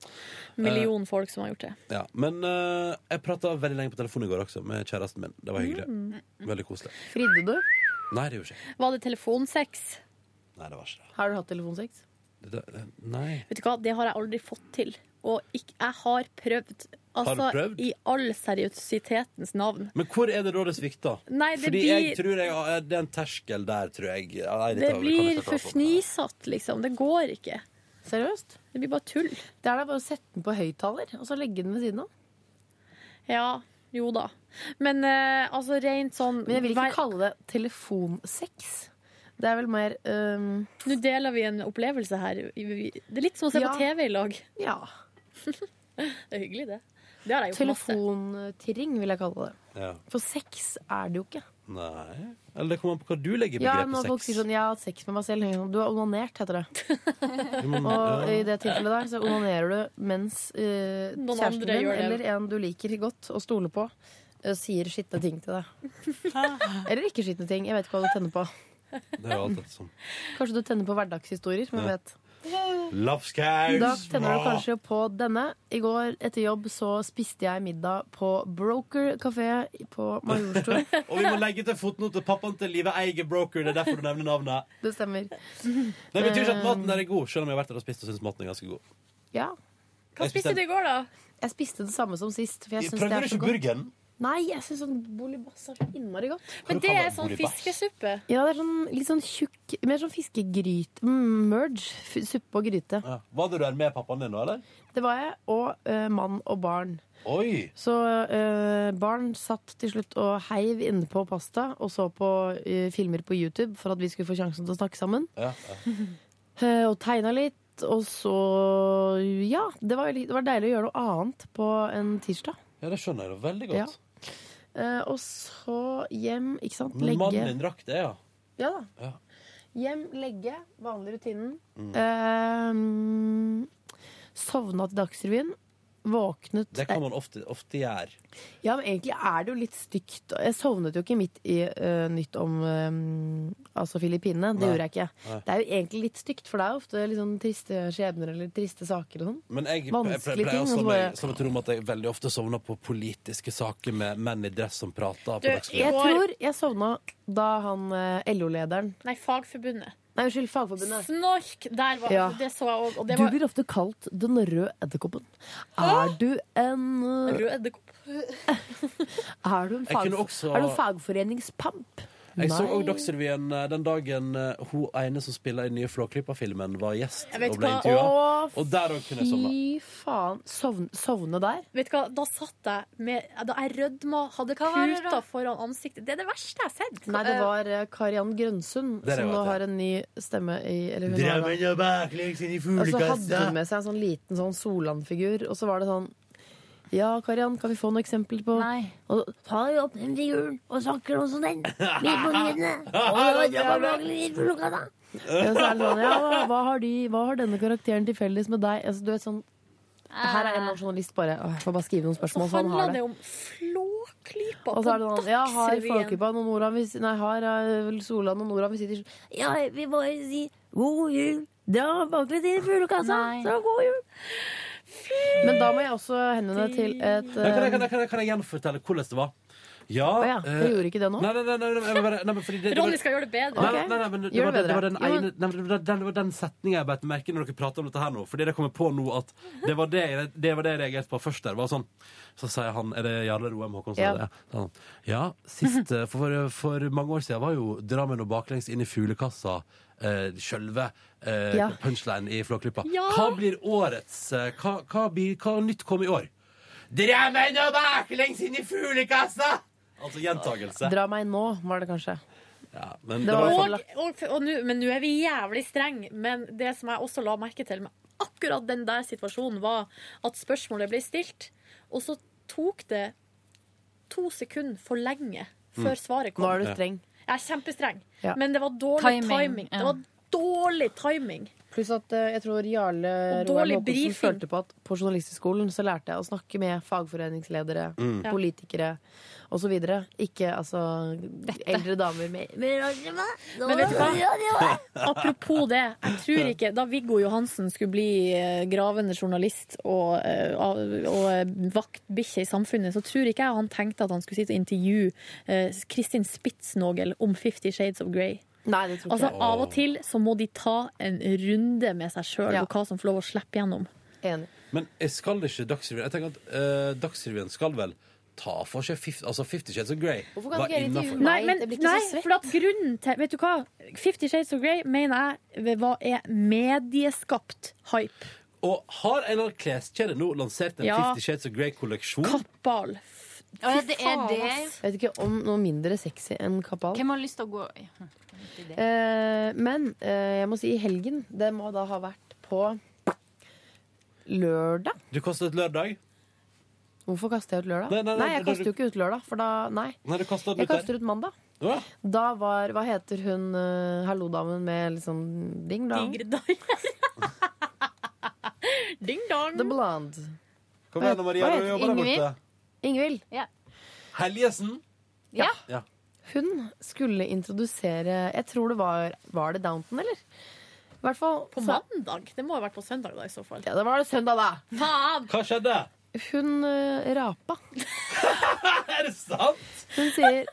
Million folk som har gjort det. Ja, men eh, jeg prata veldig lenge på telefonen i går også med kjæresten min. Det var hyggelig. Mm. Veldig koselig. Fridde du? Nei, det gjorde ikke. Var det telefonsex? Nei, det var ikke det. Har du hatt telefonsex? det. det nei. Vet du hva, det har jeg aldri fått til. Og ikke, jeg har prøvd. Altså, Har du prøvd? I all seriøsitetens navn. Men hvor er det da det svikter? Nei, det Fordi blir- jeg tror jeg, det er en terskel der, tror jeg. Ja, nei, dette Det kan jeg blir ikke for på. fnisete, liksom. Det går ikke. Seriøst? Det blir bare tull. Det er da bare å sette den på høyttaler, og så legge den ved siden av. Ja, jo da. Men eh, altså rent sånn Men jeg vil ikke kalle det telefonsex. Det er vel mer um... Nå deler vi en opplevelse her. Det er litt som å se Ja. på TV i lag. Ja. Det er hyggelig, det. Det har jeg gjort masse. telefontirring, vil jeg kalle det. Ja. For sex er det jo ikke. Nei. Eller det kommer an på hva du legger i Ja, begrepet når folk sex. sier sånn 'jeg har hatt sex med meg selv', tenker jeg sånn, du har onanert, heter det. Og i det tilfellet der så onanerer du mens eh, Noen kjæresten andre din gjør det. eller en du liker godt og stoler på, eh, sier skitne ting til deg. Eller ikke skitne ting. Jeg vet ikke hva du tenner på. Det er jo alt dette som Kanskje du tenner på hverdagshistorier. men Ja. vet. Lapskaus! Da tenner du kanskje på denne. I går etter jobb så spiste jeg middag på Broker kafé på Majorstua. Og vi må legge til fotnote. Pappaen til Live eier broker. Det er derfor du nevner navnet. Det stemmer. Det betyr ikke at maten der er god, selv om jeg har vært der og spist og syns maten er ganske god. Ja. Hva spiste du i går, da? Jeg spiste det samme som sist. For jeg synes Prøvde det du er ikke burgeren? Nei, jeg syns sånn bolibass er så innmari godt. Men det er sånn fiskesuppe. Ja, det er sånn litt sånn tjukk Mer sånn fiskegryte. Mm, merge. F suppe og gryte. Ja. Var du der med pappaen din nå, eller? Det var jeg. Og uh, mann og barn. Oi! Så uh, barn satt til slutt og heiv inne på pasta og så på uh, filmer på YouTube for at vi skulle få sjansen til å snakke sammen. Ja, ja. Eh, og tegna litt. Og så Ja, det var, det var deilig å gjøre noe annet på en tirsdag. ja, det skjønner jeg da veldig godt. Eh, og så hjem, ikke sant. Men mannen din rakk det, ja. Ja da. Ja. Hjem, legge. Vanlig rutinen. Mm. Eh, sovna til Dagsrevyen. Våknet Det kan man ofte, ofte gjøre. Ja, men egentlig er det jo litt stygt. Jeg sovnet jo ikke midt i eh, nytt om eh, altså Filippinene. Det Nei. gjorde jeg ikke. Nei. Det er jo egentlig litt stygt, for det er ofte sånn triste skjebner eller triste saker og sånn. Men jeg, jeg, Vanskelige ting, slå bare- meg som et rom at jeg veldig ofte sovner på politiske saker med menn i dress som prater Du, Jeg tror jeg sovna da han eh, LO-lederen Nei, Fagforbundet. Nei, unnskyld, Fagforbundet. Snork! Der var Ja. Det så jeg òg. Og det Du blir ofte kalt den røde edderkoppen. Er du en rød edderkopp. Er du en, fag, også- er du en fagforeningspamp? Jeg så òg Dagsrevyen eh, den dagen eh, hun ene som spiller i den nye Flåklypa-filmen, var gjest og ble intervjua. Og der òg kunne jeg sovne. Fy faen. Sovne, sovne der? Vet du hva, Da satt jeg med Da jeg rødma, hadde puta foran ansiktet. Det er det verste jeg har sett. Nei, det var eh, Kariann Grønsund Det er det, som nå vet jeg. har en ny stemme i eller hun har da- og baklengs inn i Og så hadde hun med seg en sånn liten sånn Solan-figur, og så var det sånn Ja, Karian, kan vi få noen eksempler på Nei. Og Ta jo opp den figuren og snakker noe som den. Midt på nyhetene. Ja, er sånn, ja, hva, hva, har de, hva har denne karakteren til felles med deg? Altså, du vet sånn Her er en eller journalist bare Åh, Jeg får bare skrive noen spørsmål, så handler det det. om Flåklypa på så det sånn Ja, har Dagsrevyen. Flåklypa og Nora vi, Nei, har eh, Solan og Nora vi sitter Ja, vi må sier si god jul. Dra baklengs inn i fuglekassa. Så god jul. Men da må jeg også henvende til et Kan jeg, eh, kan, jeg, kan, jeg, kan jeg gjenfortelle hvordan det var? Ja, Å ja, eh, jeg gjorde ikke det nå. Nei, nei, nei, nei, nei, nei, nei, nei, men fordi det, det var- Ronny skal gjøre det bedre. Nei, nei, nei, men det, Gjør var, det det, det var den bedre. Jo, men- ene nei, men det var den, det var den setninga jeg beit merke i når dere prater om dette her nå. Fordi det kommer på nå at det var det, jeg- det, var det jeg reagerte på først der. Var sånn, så sier han Er det Jarle Roem Håkon som Ja. er det? Han, ja, sist eh, for, for mange år siden var jo Drammen og baklengs inn i fuglekassa eh, sjølve eh, Ja. punchline i Flåklypa. Ja. Hva blir årets eh, hva, hva, blir, hva nytt kom i år? Dra meg nå baklengs inn i fuglekassa! Altså gjentagelse. Dra meg nå, var det kanskje. Ja, men Det var var, Og, og, og nu, men nå er vi jævlig streng Men det som jeg også la merke til med akkurat den der situasjonen, var at spørsmålet ble stilt, og så tok det to sekunder for lenge før svaret kom. Nå er du streng. Jeg er kjempestreng, Ja. men det var dårlig Timing, timing. Det var dårlig timing. Pluss at eh, jeg tror Jarle Roar Håkonsen følte på at på journalisthøgskolen så lærte jeg å snakke med fagforeningsledere, Mm. Politikere osv. Ikke altså eldre damer med Men vet du hva? Apropos det. Jeg tror ikke Da Viggo Johansen skulle bli eh, gravende journalist og, eh, og eh, vaktbikkje i samfunnet, så tror ikke jeg han tenkte at han skulle sitte og intervjue Kristin Spitsnogel om Fifty Shades of Grey. Nei, det tror Altså, ikke Av og til så må de ta en runde med seg sjøl Ja. og hva som får lov å slippe gjennom. Enig. Men jeg skal ikke Dagsrevyen Jeg tenker at eh, Dagsrevyen skal vel ta for seg fif, altså Fifty Shades of Grey. Hvorfor kan du ikke jeg innenfor- Nei, Nei, men, det blir ikke nei så svett. for at grunnen til Vet du hva? Fifty Shades of Grey mener jeg hva er medieskapt hype. Og har en eller annen kleskjede nå lansert en Ja. Fifty Shades of Grey-kolleksjon? Kappal. Å, ja, det er det. ass. Jeg vet ikke om noe mindre sexy enn Kapal. Hvem har lyst til å gå ja. Eh, men eh, jeg må si helgen. Det må da ha vært på lørdag. Du kastet ut lørdag? Hvorfor kaster jeg ut lørdag? Nei, nei, nei, jeg kaster jo ikke ut lørdag. For da, nei. Nei, du kastet ut Jeg kaster ut mandag. Ja. Da var Hva heter hun uh, hallo-damen med liksom ding dong? Ding dong. The Blonde. Kom igjen, Maria. Hva Du heter jobber der borte. Ingvild. Helgesen. Ja. Ja. Hun skulle introdusere Jeg tror det var Var det Downton, eller? I hvert fall På så- mandag? Det må ha vært på søndag, da, i så fall. Ja, det var det søndag, da. Faen! Hva skjedde? Hun uh, rapa. Er det sant? Hun sier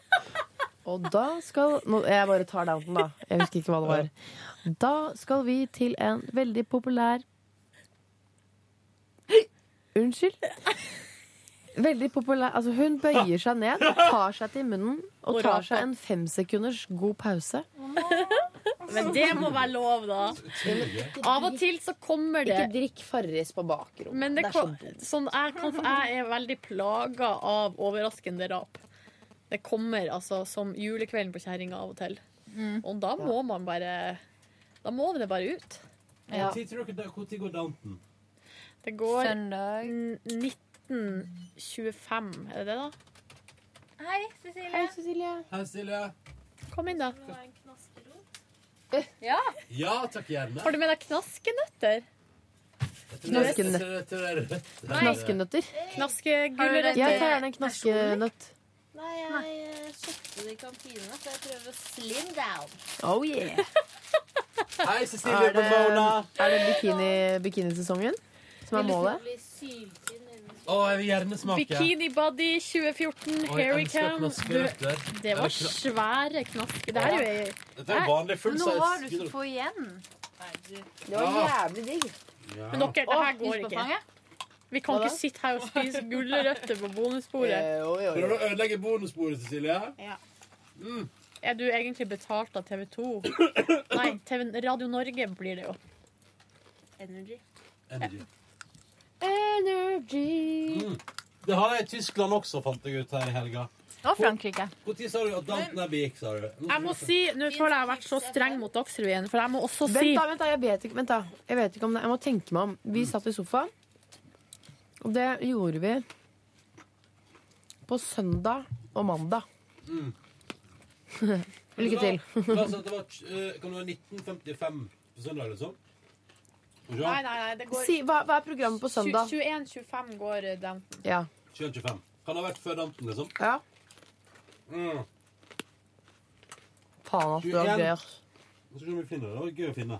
Og da skal nå, Jeg bare tar Downton, da. Jeg husker ikke hva det var. Da skal vi til en veldig populær Unnskyld? Veldig populær Altså, hun bøyer seg ned, tar seg til munnen og tar seg en femsekunders god pause. Men det må være lov, da. Av og til så kommer det Ikke drikk Farris på bakrommet. Men det, det er så sånn, jeg, kan, jeg er veldig plaga av overraskende rap. Det kommer altså som julekvelden på kjerringa av og til. Og da må man bare Da må det bare ut. Hvor tid går Downton? Det går Søndag. n- 1925, er det det, da? Hei, Cecilie. Hei, Cecilie. Hei, Cecilie. Kom inn, da. Ja. Ja, takk gjerne. Har du med deg knaskenøtter? Knaskenøtter. Knaskenøtter. Knaskegulrøtter. Jeg tar gjerne en knaskenøtt. Nei, jeg eh, kjøpte det i kantina, så jeg prøver å slim down. Oh yeah. Hei, Cecilie Er det, er det bikini, bikinisesongen som er målet? Å, jeg vil gjerne smake. Bikini Body 2014, Å, jeg here we come. Du, det var svære knasker. Det er jo ei Dette er vanlig full Nå har du ikke få igjen. Det var jævlig digg. Ja. Men dere, det her går ikke. Vi kan ikke sitte her og spise gulrøtter på bonusbordet. Prøver du å ødelegge bonusbordet, Cecilie? Ja. Er du egentlig betalt av TV 2? Nei, TV, Radio Norge blir det jo. Energy. Energy. Energy. Mm. Det har jeg i Tyskland også, fant jeg ut her i helga. Og Frankrike. Når sa du at Downton Abbey gikk, sa du? Nå- Jeg må si, Nå føler jeg jeg har vært så streng mot Dagsrevyen, for jeg må også si Vent da, vent da, jeg vet ikke, vent da. Jeg vet ikke om det, jeg må tenke meg om. Vi satt i sofa, og det gjorde vi på søndag og mandag. Mm. Lykke til. Det var, det var, eh, kan det være 1955 på søndag, liksom? Nei, nei, nei, det går Si, hva, hva er programmet på søndag? 21-25 går eh, Downton. Ja. 21-25. Kan det ha vært før Downton, liksom? ja. Mm. Faen, at det var 21. gøy, ass. Nå skal vi se om vi finner det. Det var gøy å finne.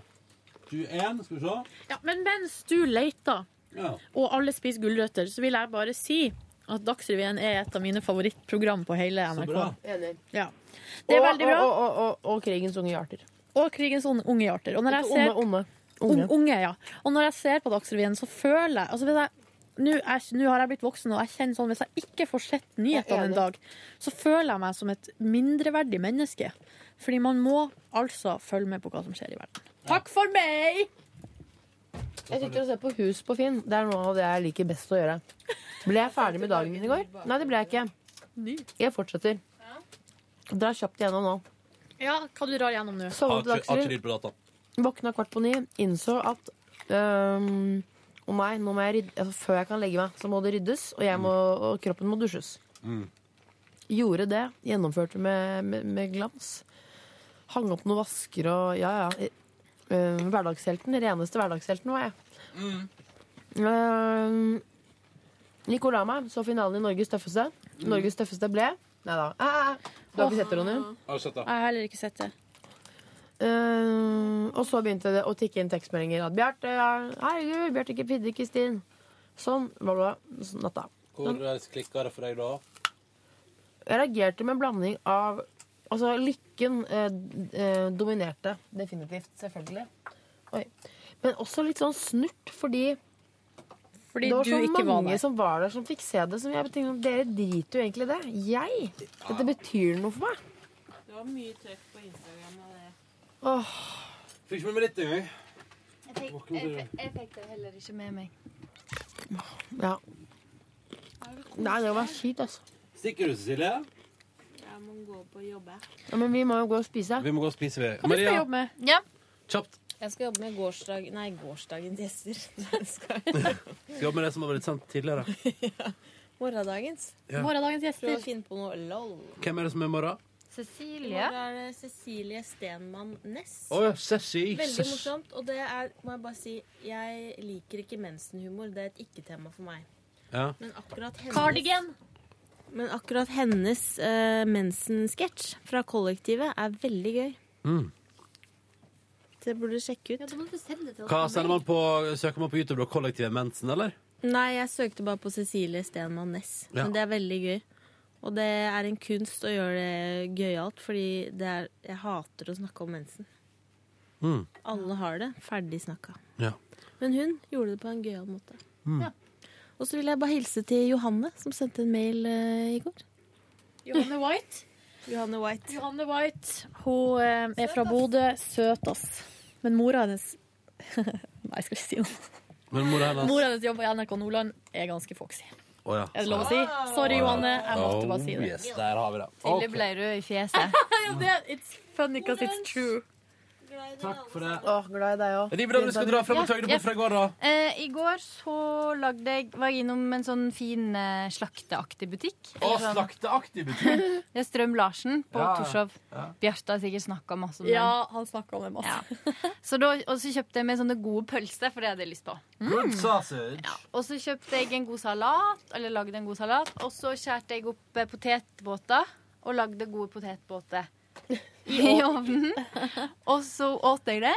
21, skal vi se. Ja, men mens du leter, Ja. og alle spiser gulrøtter, så vil jeg bare si at Dagsrevyen er et av mine favorittprogram på hele Så NRK. bra. Enig. Ja. Det er og, veldig bra. Og, og, og, og krigens unge hjerter. Og Krigens unge unge hjerter. Og når jeg Ikke ser onde, onde. Unge. Unge. ja. Og når jeg ser på Dagsrevyen, så føler jeg altså hvis jeg nå er- nå har jeg blitt voksen, og jeg kjenner sånn hvis jeg ikke får sett nyhetene en dag, så føler jeg meg som et mindreverdig menneske. Fordi man må altså følge med på hva som skjer i verden. Takk for meg! Jeg sitter og ser på Hus på Finn. Det er noe av det jeg liker best å gjøre. Ble jeg ferdig med dagen min i går? Nei, det ble jeg ikke. Jeg fortsetter. Dra kjapt igjennom nå. Ja, hva du drar gjennom nå? Sovnet til Har Våkna kvart på ni. Innså at øhm, Å nei, nå må jeg rydde altså, Før jeg kan legge meg, så må det ryddes, og, jeg må, og kroppen må dusjes. Mm. Gjorde det. Gjennomførte med, med, med glans. Hang opp noen vasker og Ja, ja. Eh, hverdagshelten. Reneste hverdagshelten var jeg. Mm. Uh, gikk og la meg. Så finalen i Norges tøffeste. Mm. Norges tøffeste ble Nei da. Ah, du har ikke sett det, Ronny? Har du sett det? Jeg har heller ikke sett det. Eh, og så begynte det å tikke inn tekstmeldinger. At Bjarte, herregud, Bjarte ikke pidde Kristin. Sånn, bla, bla. Sånn, natta. Hvor klikka det for deg da? Jeg reagerte med en blanding av Altså, lykken eh, eh, dominerte definitivt, selvfølgelig. Oi. Men også litt sånn snurt, fordi Fordi det var du så mange var som var der, som fikk se det. Som jeg tenkte, Dere driter jo egentlig i det. Jeg! Dette betyr noe for meg. Det var mye trøkk på Instagram. Og det. Åh. Fikk ikke med meg litt engang. Jeg fikk, jeg, jeg fikk det heller ikke med meg. Ja. Nei, det var kjipt, altså. Stikker du, Cecilie? Jeg må gå på å jobbe. Ja, men vi må jo gå og spise. Vi må gå og spise, vi. Hva Maria, skal jobbe med? Ja. Kjapt. Jeg skal jobbe med gårsdag... Nei, gårsdagens gjester. Skal jobbe med det som har blitt sendt tidligere. Morgendagens. Ja. Morgendagens gjester. Prøv å finne på noe lol. Hvem er det som er morgen? Cecilie. I morgen er det Cecilie Stenmann Næss. Oh, ja, Ceci. Veldig morsomt. Og det er, må jeg bare si, jeg liker ikke mensenhumor. Det er et ikke-tema for meg. Ja. Men akkurat hennes, Cardigan. Men akkurat hennes uh, mensensketsj fra Kollektivet er veldig gøy. Mm. Det burde du sjekke ut. Hva sender man på, Søker man på YouTube da? Kollektivet mensen, eller? Nei, jeg søkte bare på Cecilie Stenmann Næss. Ja. Men det er veldig gøy. Og det er en kunst å gjøre det gøyalt, fordi det er, jeg hater å snakke om mensen. Mm. Alle har det. Ferdig snakka. Ja. Men hun gjorde det på en gøyal måte. Mm. Ja. Og så vil jeg bare hilse til Johanne, som sendte en mail uh, i går. Johanne White. Johanne White. Johanne White. Hun eh, er fra Bodø. Søt, ass. Men mora hennes Nei, jeg skal ikke si noe. Men mora hennes Mora hennes jobber i NRK Nordland, er ganske foxy. Å, ja. Er det lov å si? Sorry, Johanne. Jeg måtte bare si det. Oh, yes, der har vi det. Ok. ble rød i fjeset. ja, det, it's funny because it's true. Takk for det. Åh, glad i deg òg. Riv du skal dra frem et høydepunkt fra i går, da. Eh, I går så lagde jeg, var jeg innom en sånn fin eh, slakteaktig butikk. Å, Eller sånn- slakteaktig butikk. Det er Strøm Larsen på Ja, ja. Torshov. Ja. Bjarte har sikkert snakka masse om Ja, han snakka om det masse. Så da, og så kjøpte jeg meg sånne gode pølser, for det hadde jeg lyst på. Good sausage. Og så kjøpte jeg en god salat, eller lagde en god salat. Og så skjærte jeg opp eh, potetbåter og lagde gode potetbåter i ovnen. Og så åt jeg det.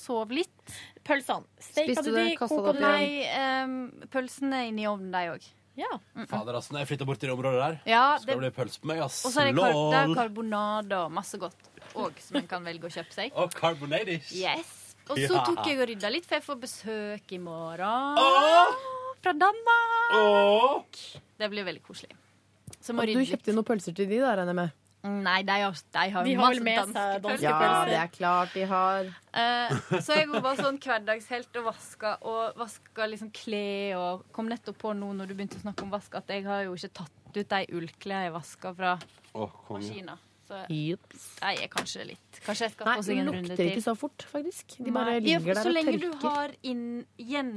Sov litt. Pølsene. Steika du de? Koka du? Nei, em, pølsene er inni ovnen, de òg. Ja. Fader, altså, når jeg flytter bort til det området der, Ja, skal det det- bli pølse på meg, ass. Og så er det kar det er karbonade og masse godt òg, som en kan velge å kjøpe seg. Og carbonadish. Yes. Og så Ja. tok jeg og rydda litt, for jeg får besøk i morgen. Åh! Fra Danmark. Åh! Det blir veldig koselig. Så må du rydde litt. kjøpte noen pølser til de, da, regner jeg med? Nei, de har, de har De har masse med danske seg danske pølser. Ja, det er klart de har. Uh, så jeg var sånn hverdagshelt og vaska og vaska liksom klær og kom nettopp på nå når du begynte å snakke om vask, at jeg har jo ikke tatt ut de ullklærne jeg vaska fra oh, maskina. Så Jeps. jeg er kanskje litt Kanskje jeg skal Nei, få seg en runde lukter ikke så fort, faktisk. De bare Nei. Ja, ligger der så lenge du har inn, igjen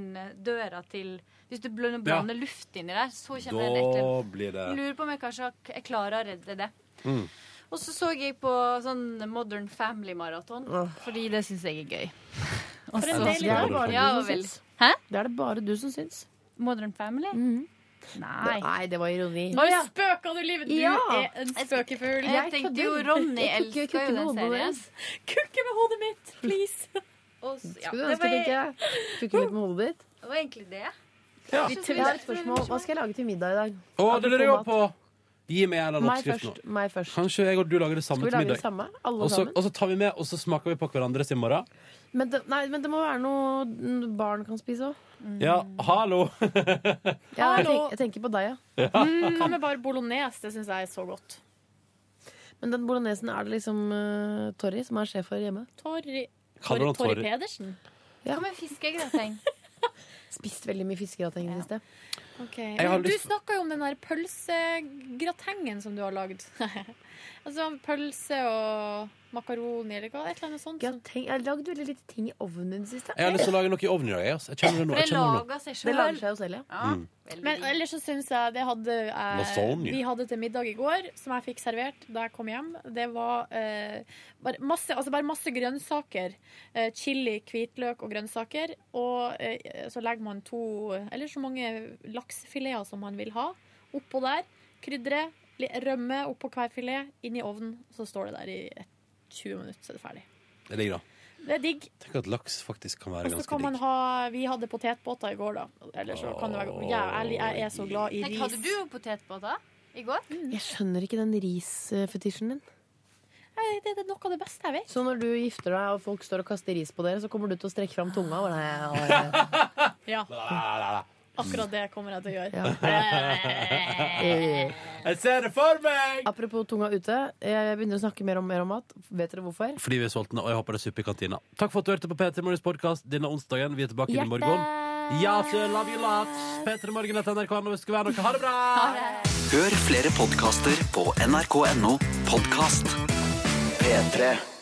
døra til Hvis du blander ja. luft inni der, så kommer Da det en ekkel lurer på om jeg kanskje jeg klarer å redde det. Mm. Og så så jeg på sånn Modern Family-maraton, fordi det syns jeg er gøy. For en del er det bare Ja, du som syns. Hæ? Det er det bare du som syns. Modern Family? Mhm. Nei. Nei, det var ironi. Nå spøker du livet! Du Ja. er en spøkefugl. Jeg tenkte jo Ronny elsker jo den serien. Kukke med hodet mitt, please! Og ja, Skulle du ønske, var, tenker jeg. Kukke litt med hodet ditt. det var egentlig det. Ja. Jeg har et spørsmål. Hva skal jeg lage til middag i dag? Å, det lurer jeg på. Gi meg en eller annen Meg oppskrift nå. Meg først. Kanskje jeg og du lager det samme Skal vi til lage det middag. samme? Alle Og så, sammen? og så tar vi med, og så smaker vi på hverandres i morgen. Men det, nei, men det må være noe barn kan spise òg. Ja, hallo! Ja, jeg, Hallo. tenker, jeg tenker på deg, ja. Mm, Hva med bare bolognese? Det syns jeg er så godt. Men den bolognesen er det liksom uh, Torry som er sjef for hjemme. Torry Kaller han Torry Torry? Pedersen? Ja. Hva med fiskegrateng? Spist veldig mye fiskegrateng i det siste. Ok, har Men du lyst- snakka jo om den der pølsegratengen som du har lagd. altså pølse og makaroni eller hva? Et eller annet sånt. Jeg, Grateng, jeg lagde lagd veldig lite ting i ovnen sist. Jeg har lyst til å lage noe i ovnen i dag. jeg. Jeg kjenner det nå. Jeg kjenner det nå. seg Det lager seg jo selv, ja. Ja, Mm. Men ellers så syns jeg det hadde eh, Vi hadde til middag i går, som jeg fikk servert da jeg kom hjem. Det var eh, bare, masse, altså bare masse grønnsaker. Eh, chili, hvitløk og grønnsaker. Og eh, så legger man to eller så mange laksefileter som man vil ha, oppå der. Krydre. Rømme oppå hver filet, inn i ovnen. Så står det der i et 20 minutter, så er det ferdig. Det ligger da. Det er digg. Tenk at laks faktisk kan være Og så ganske kan man digg. ha Vi hadde potetbåter i går, da. Eller så kan det være ja, jeg, jeg er så glad i Tenk, ris. hadde du potetbåter i går? Jeg skjønner ikke den risfetisjen din. Nei, Det er noe av det beste jeg vet. Så når du gifter deg og folk står og kaster ris på dere, så kommer du til å strekke fram tunga? og bare- Ja, akkurat det kommer jeg til å gjøre. Eh, Jeg ser det for meg! Apropos tunga ute. Jeg begynner å snakke mer om mer om mat. Vet dere hvorfor? Fordi vi er sultne, og jeg håper det er suppe i kantina. Takk for at du hørte på P3 Morgens podkast denne onsdagen. Vi er tilbake i morgen. Ja, så love you lots. P3 Morgen etter NRK hvis det skulle være noe. Ha det bra! Hør flere podkaster på nrk.no podkast. P3.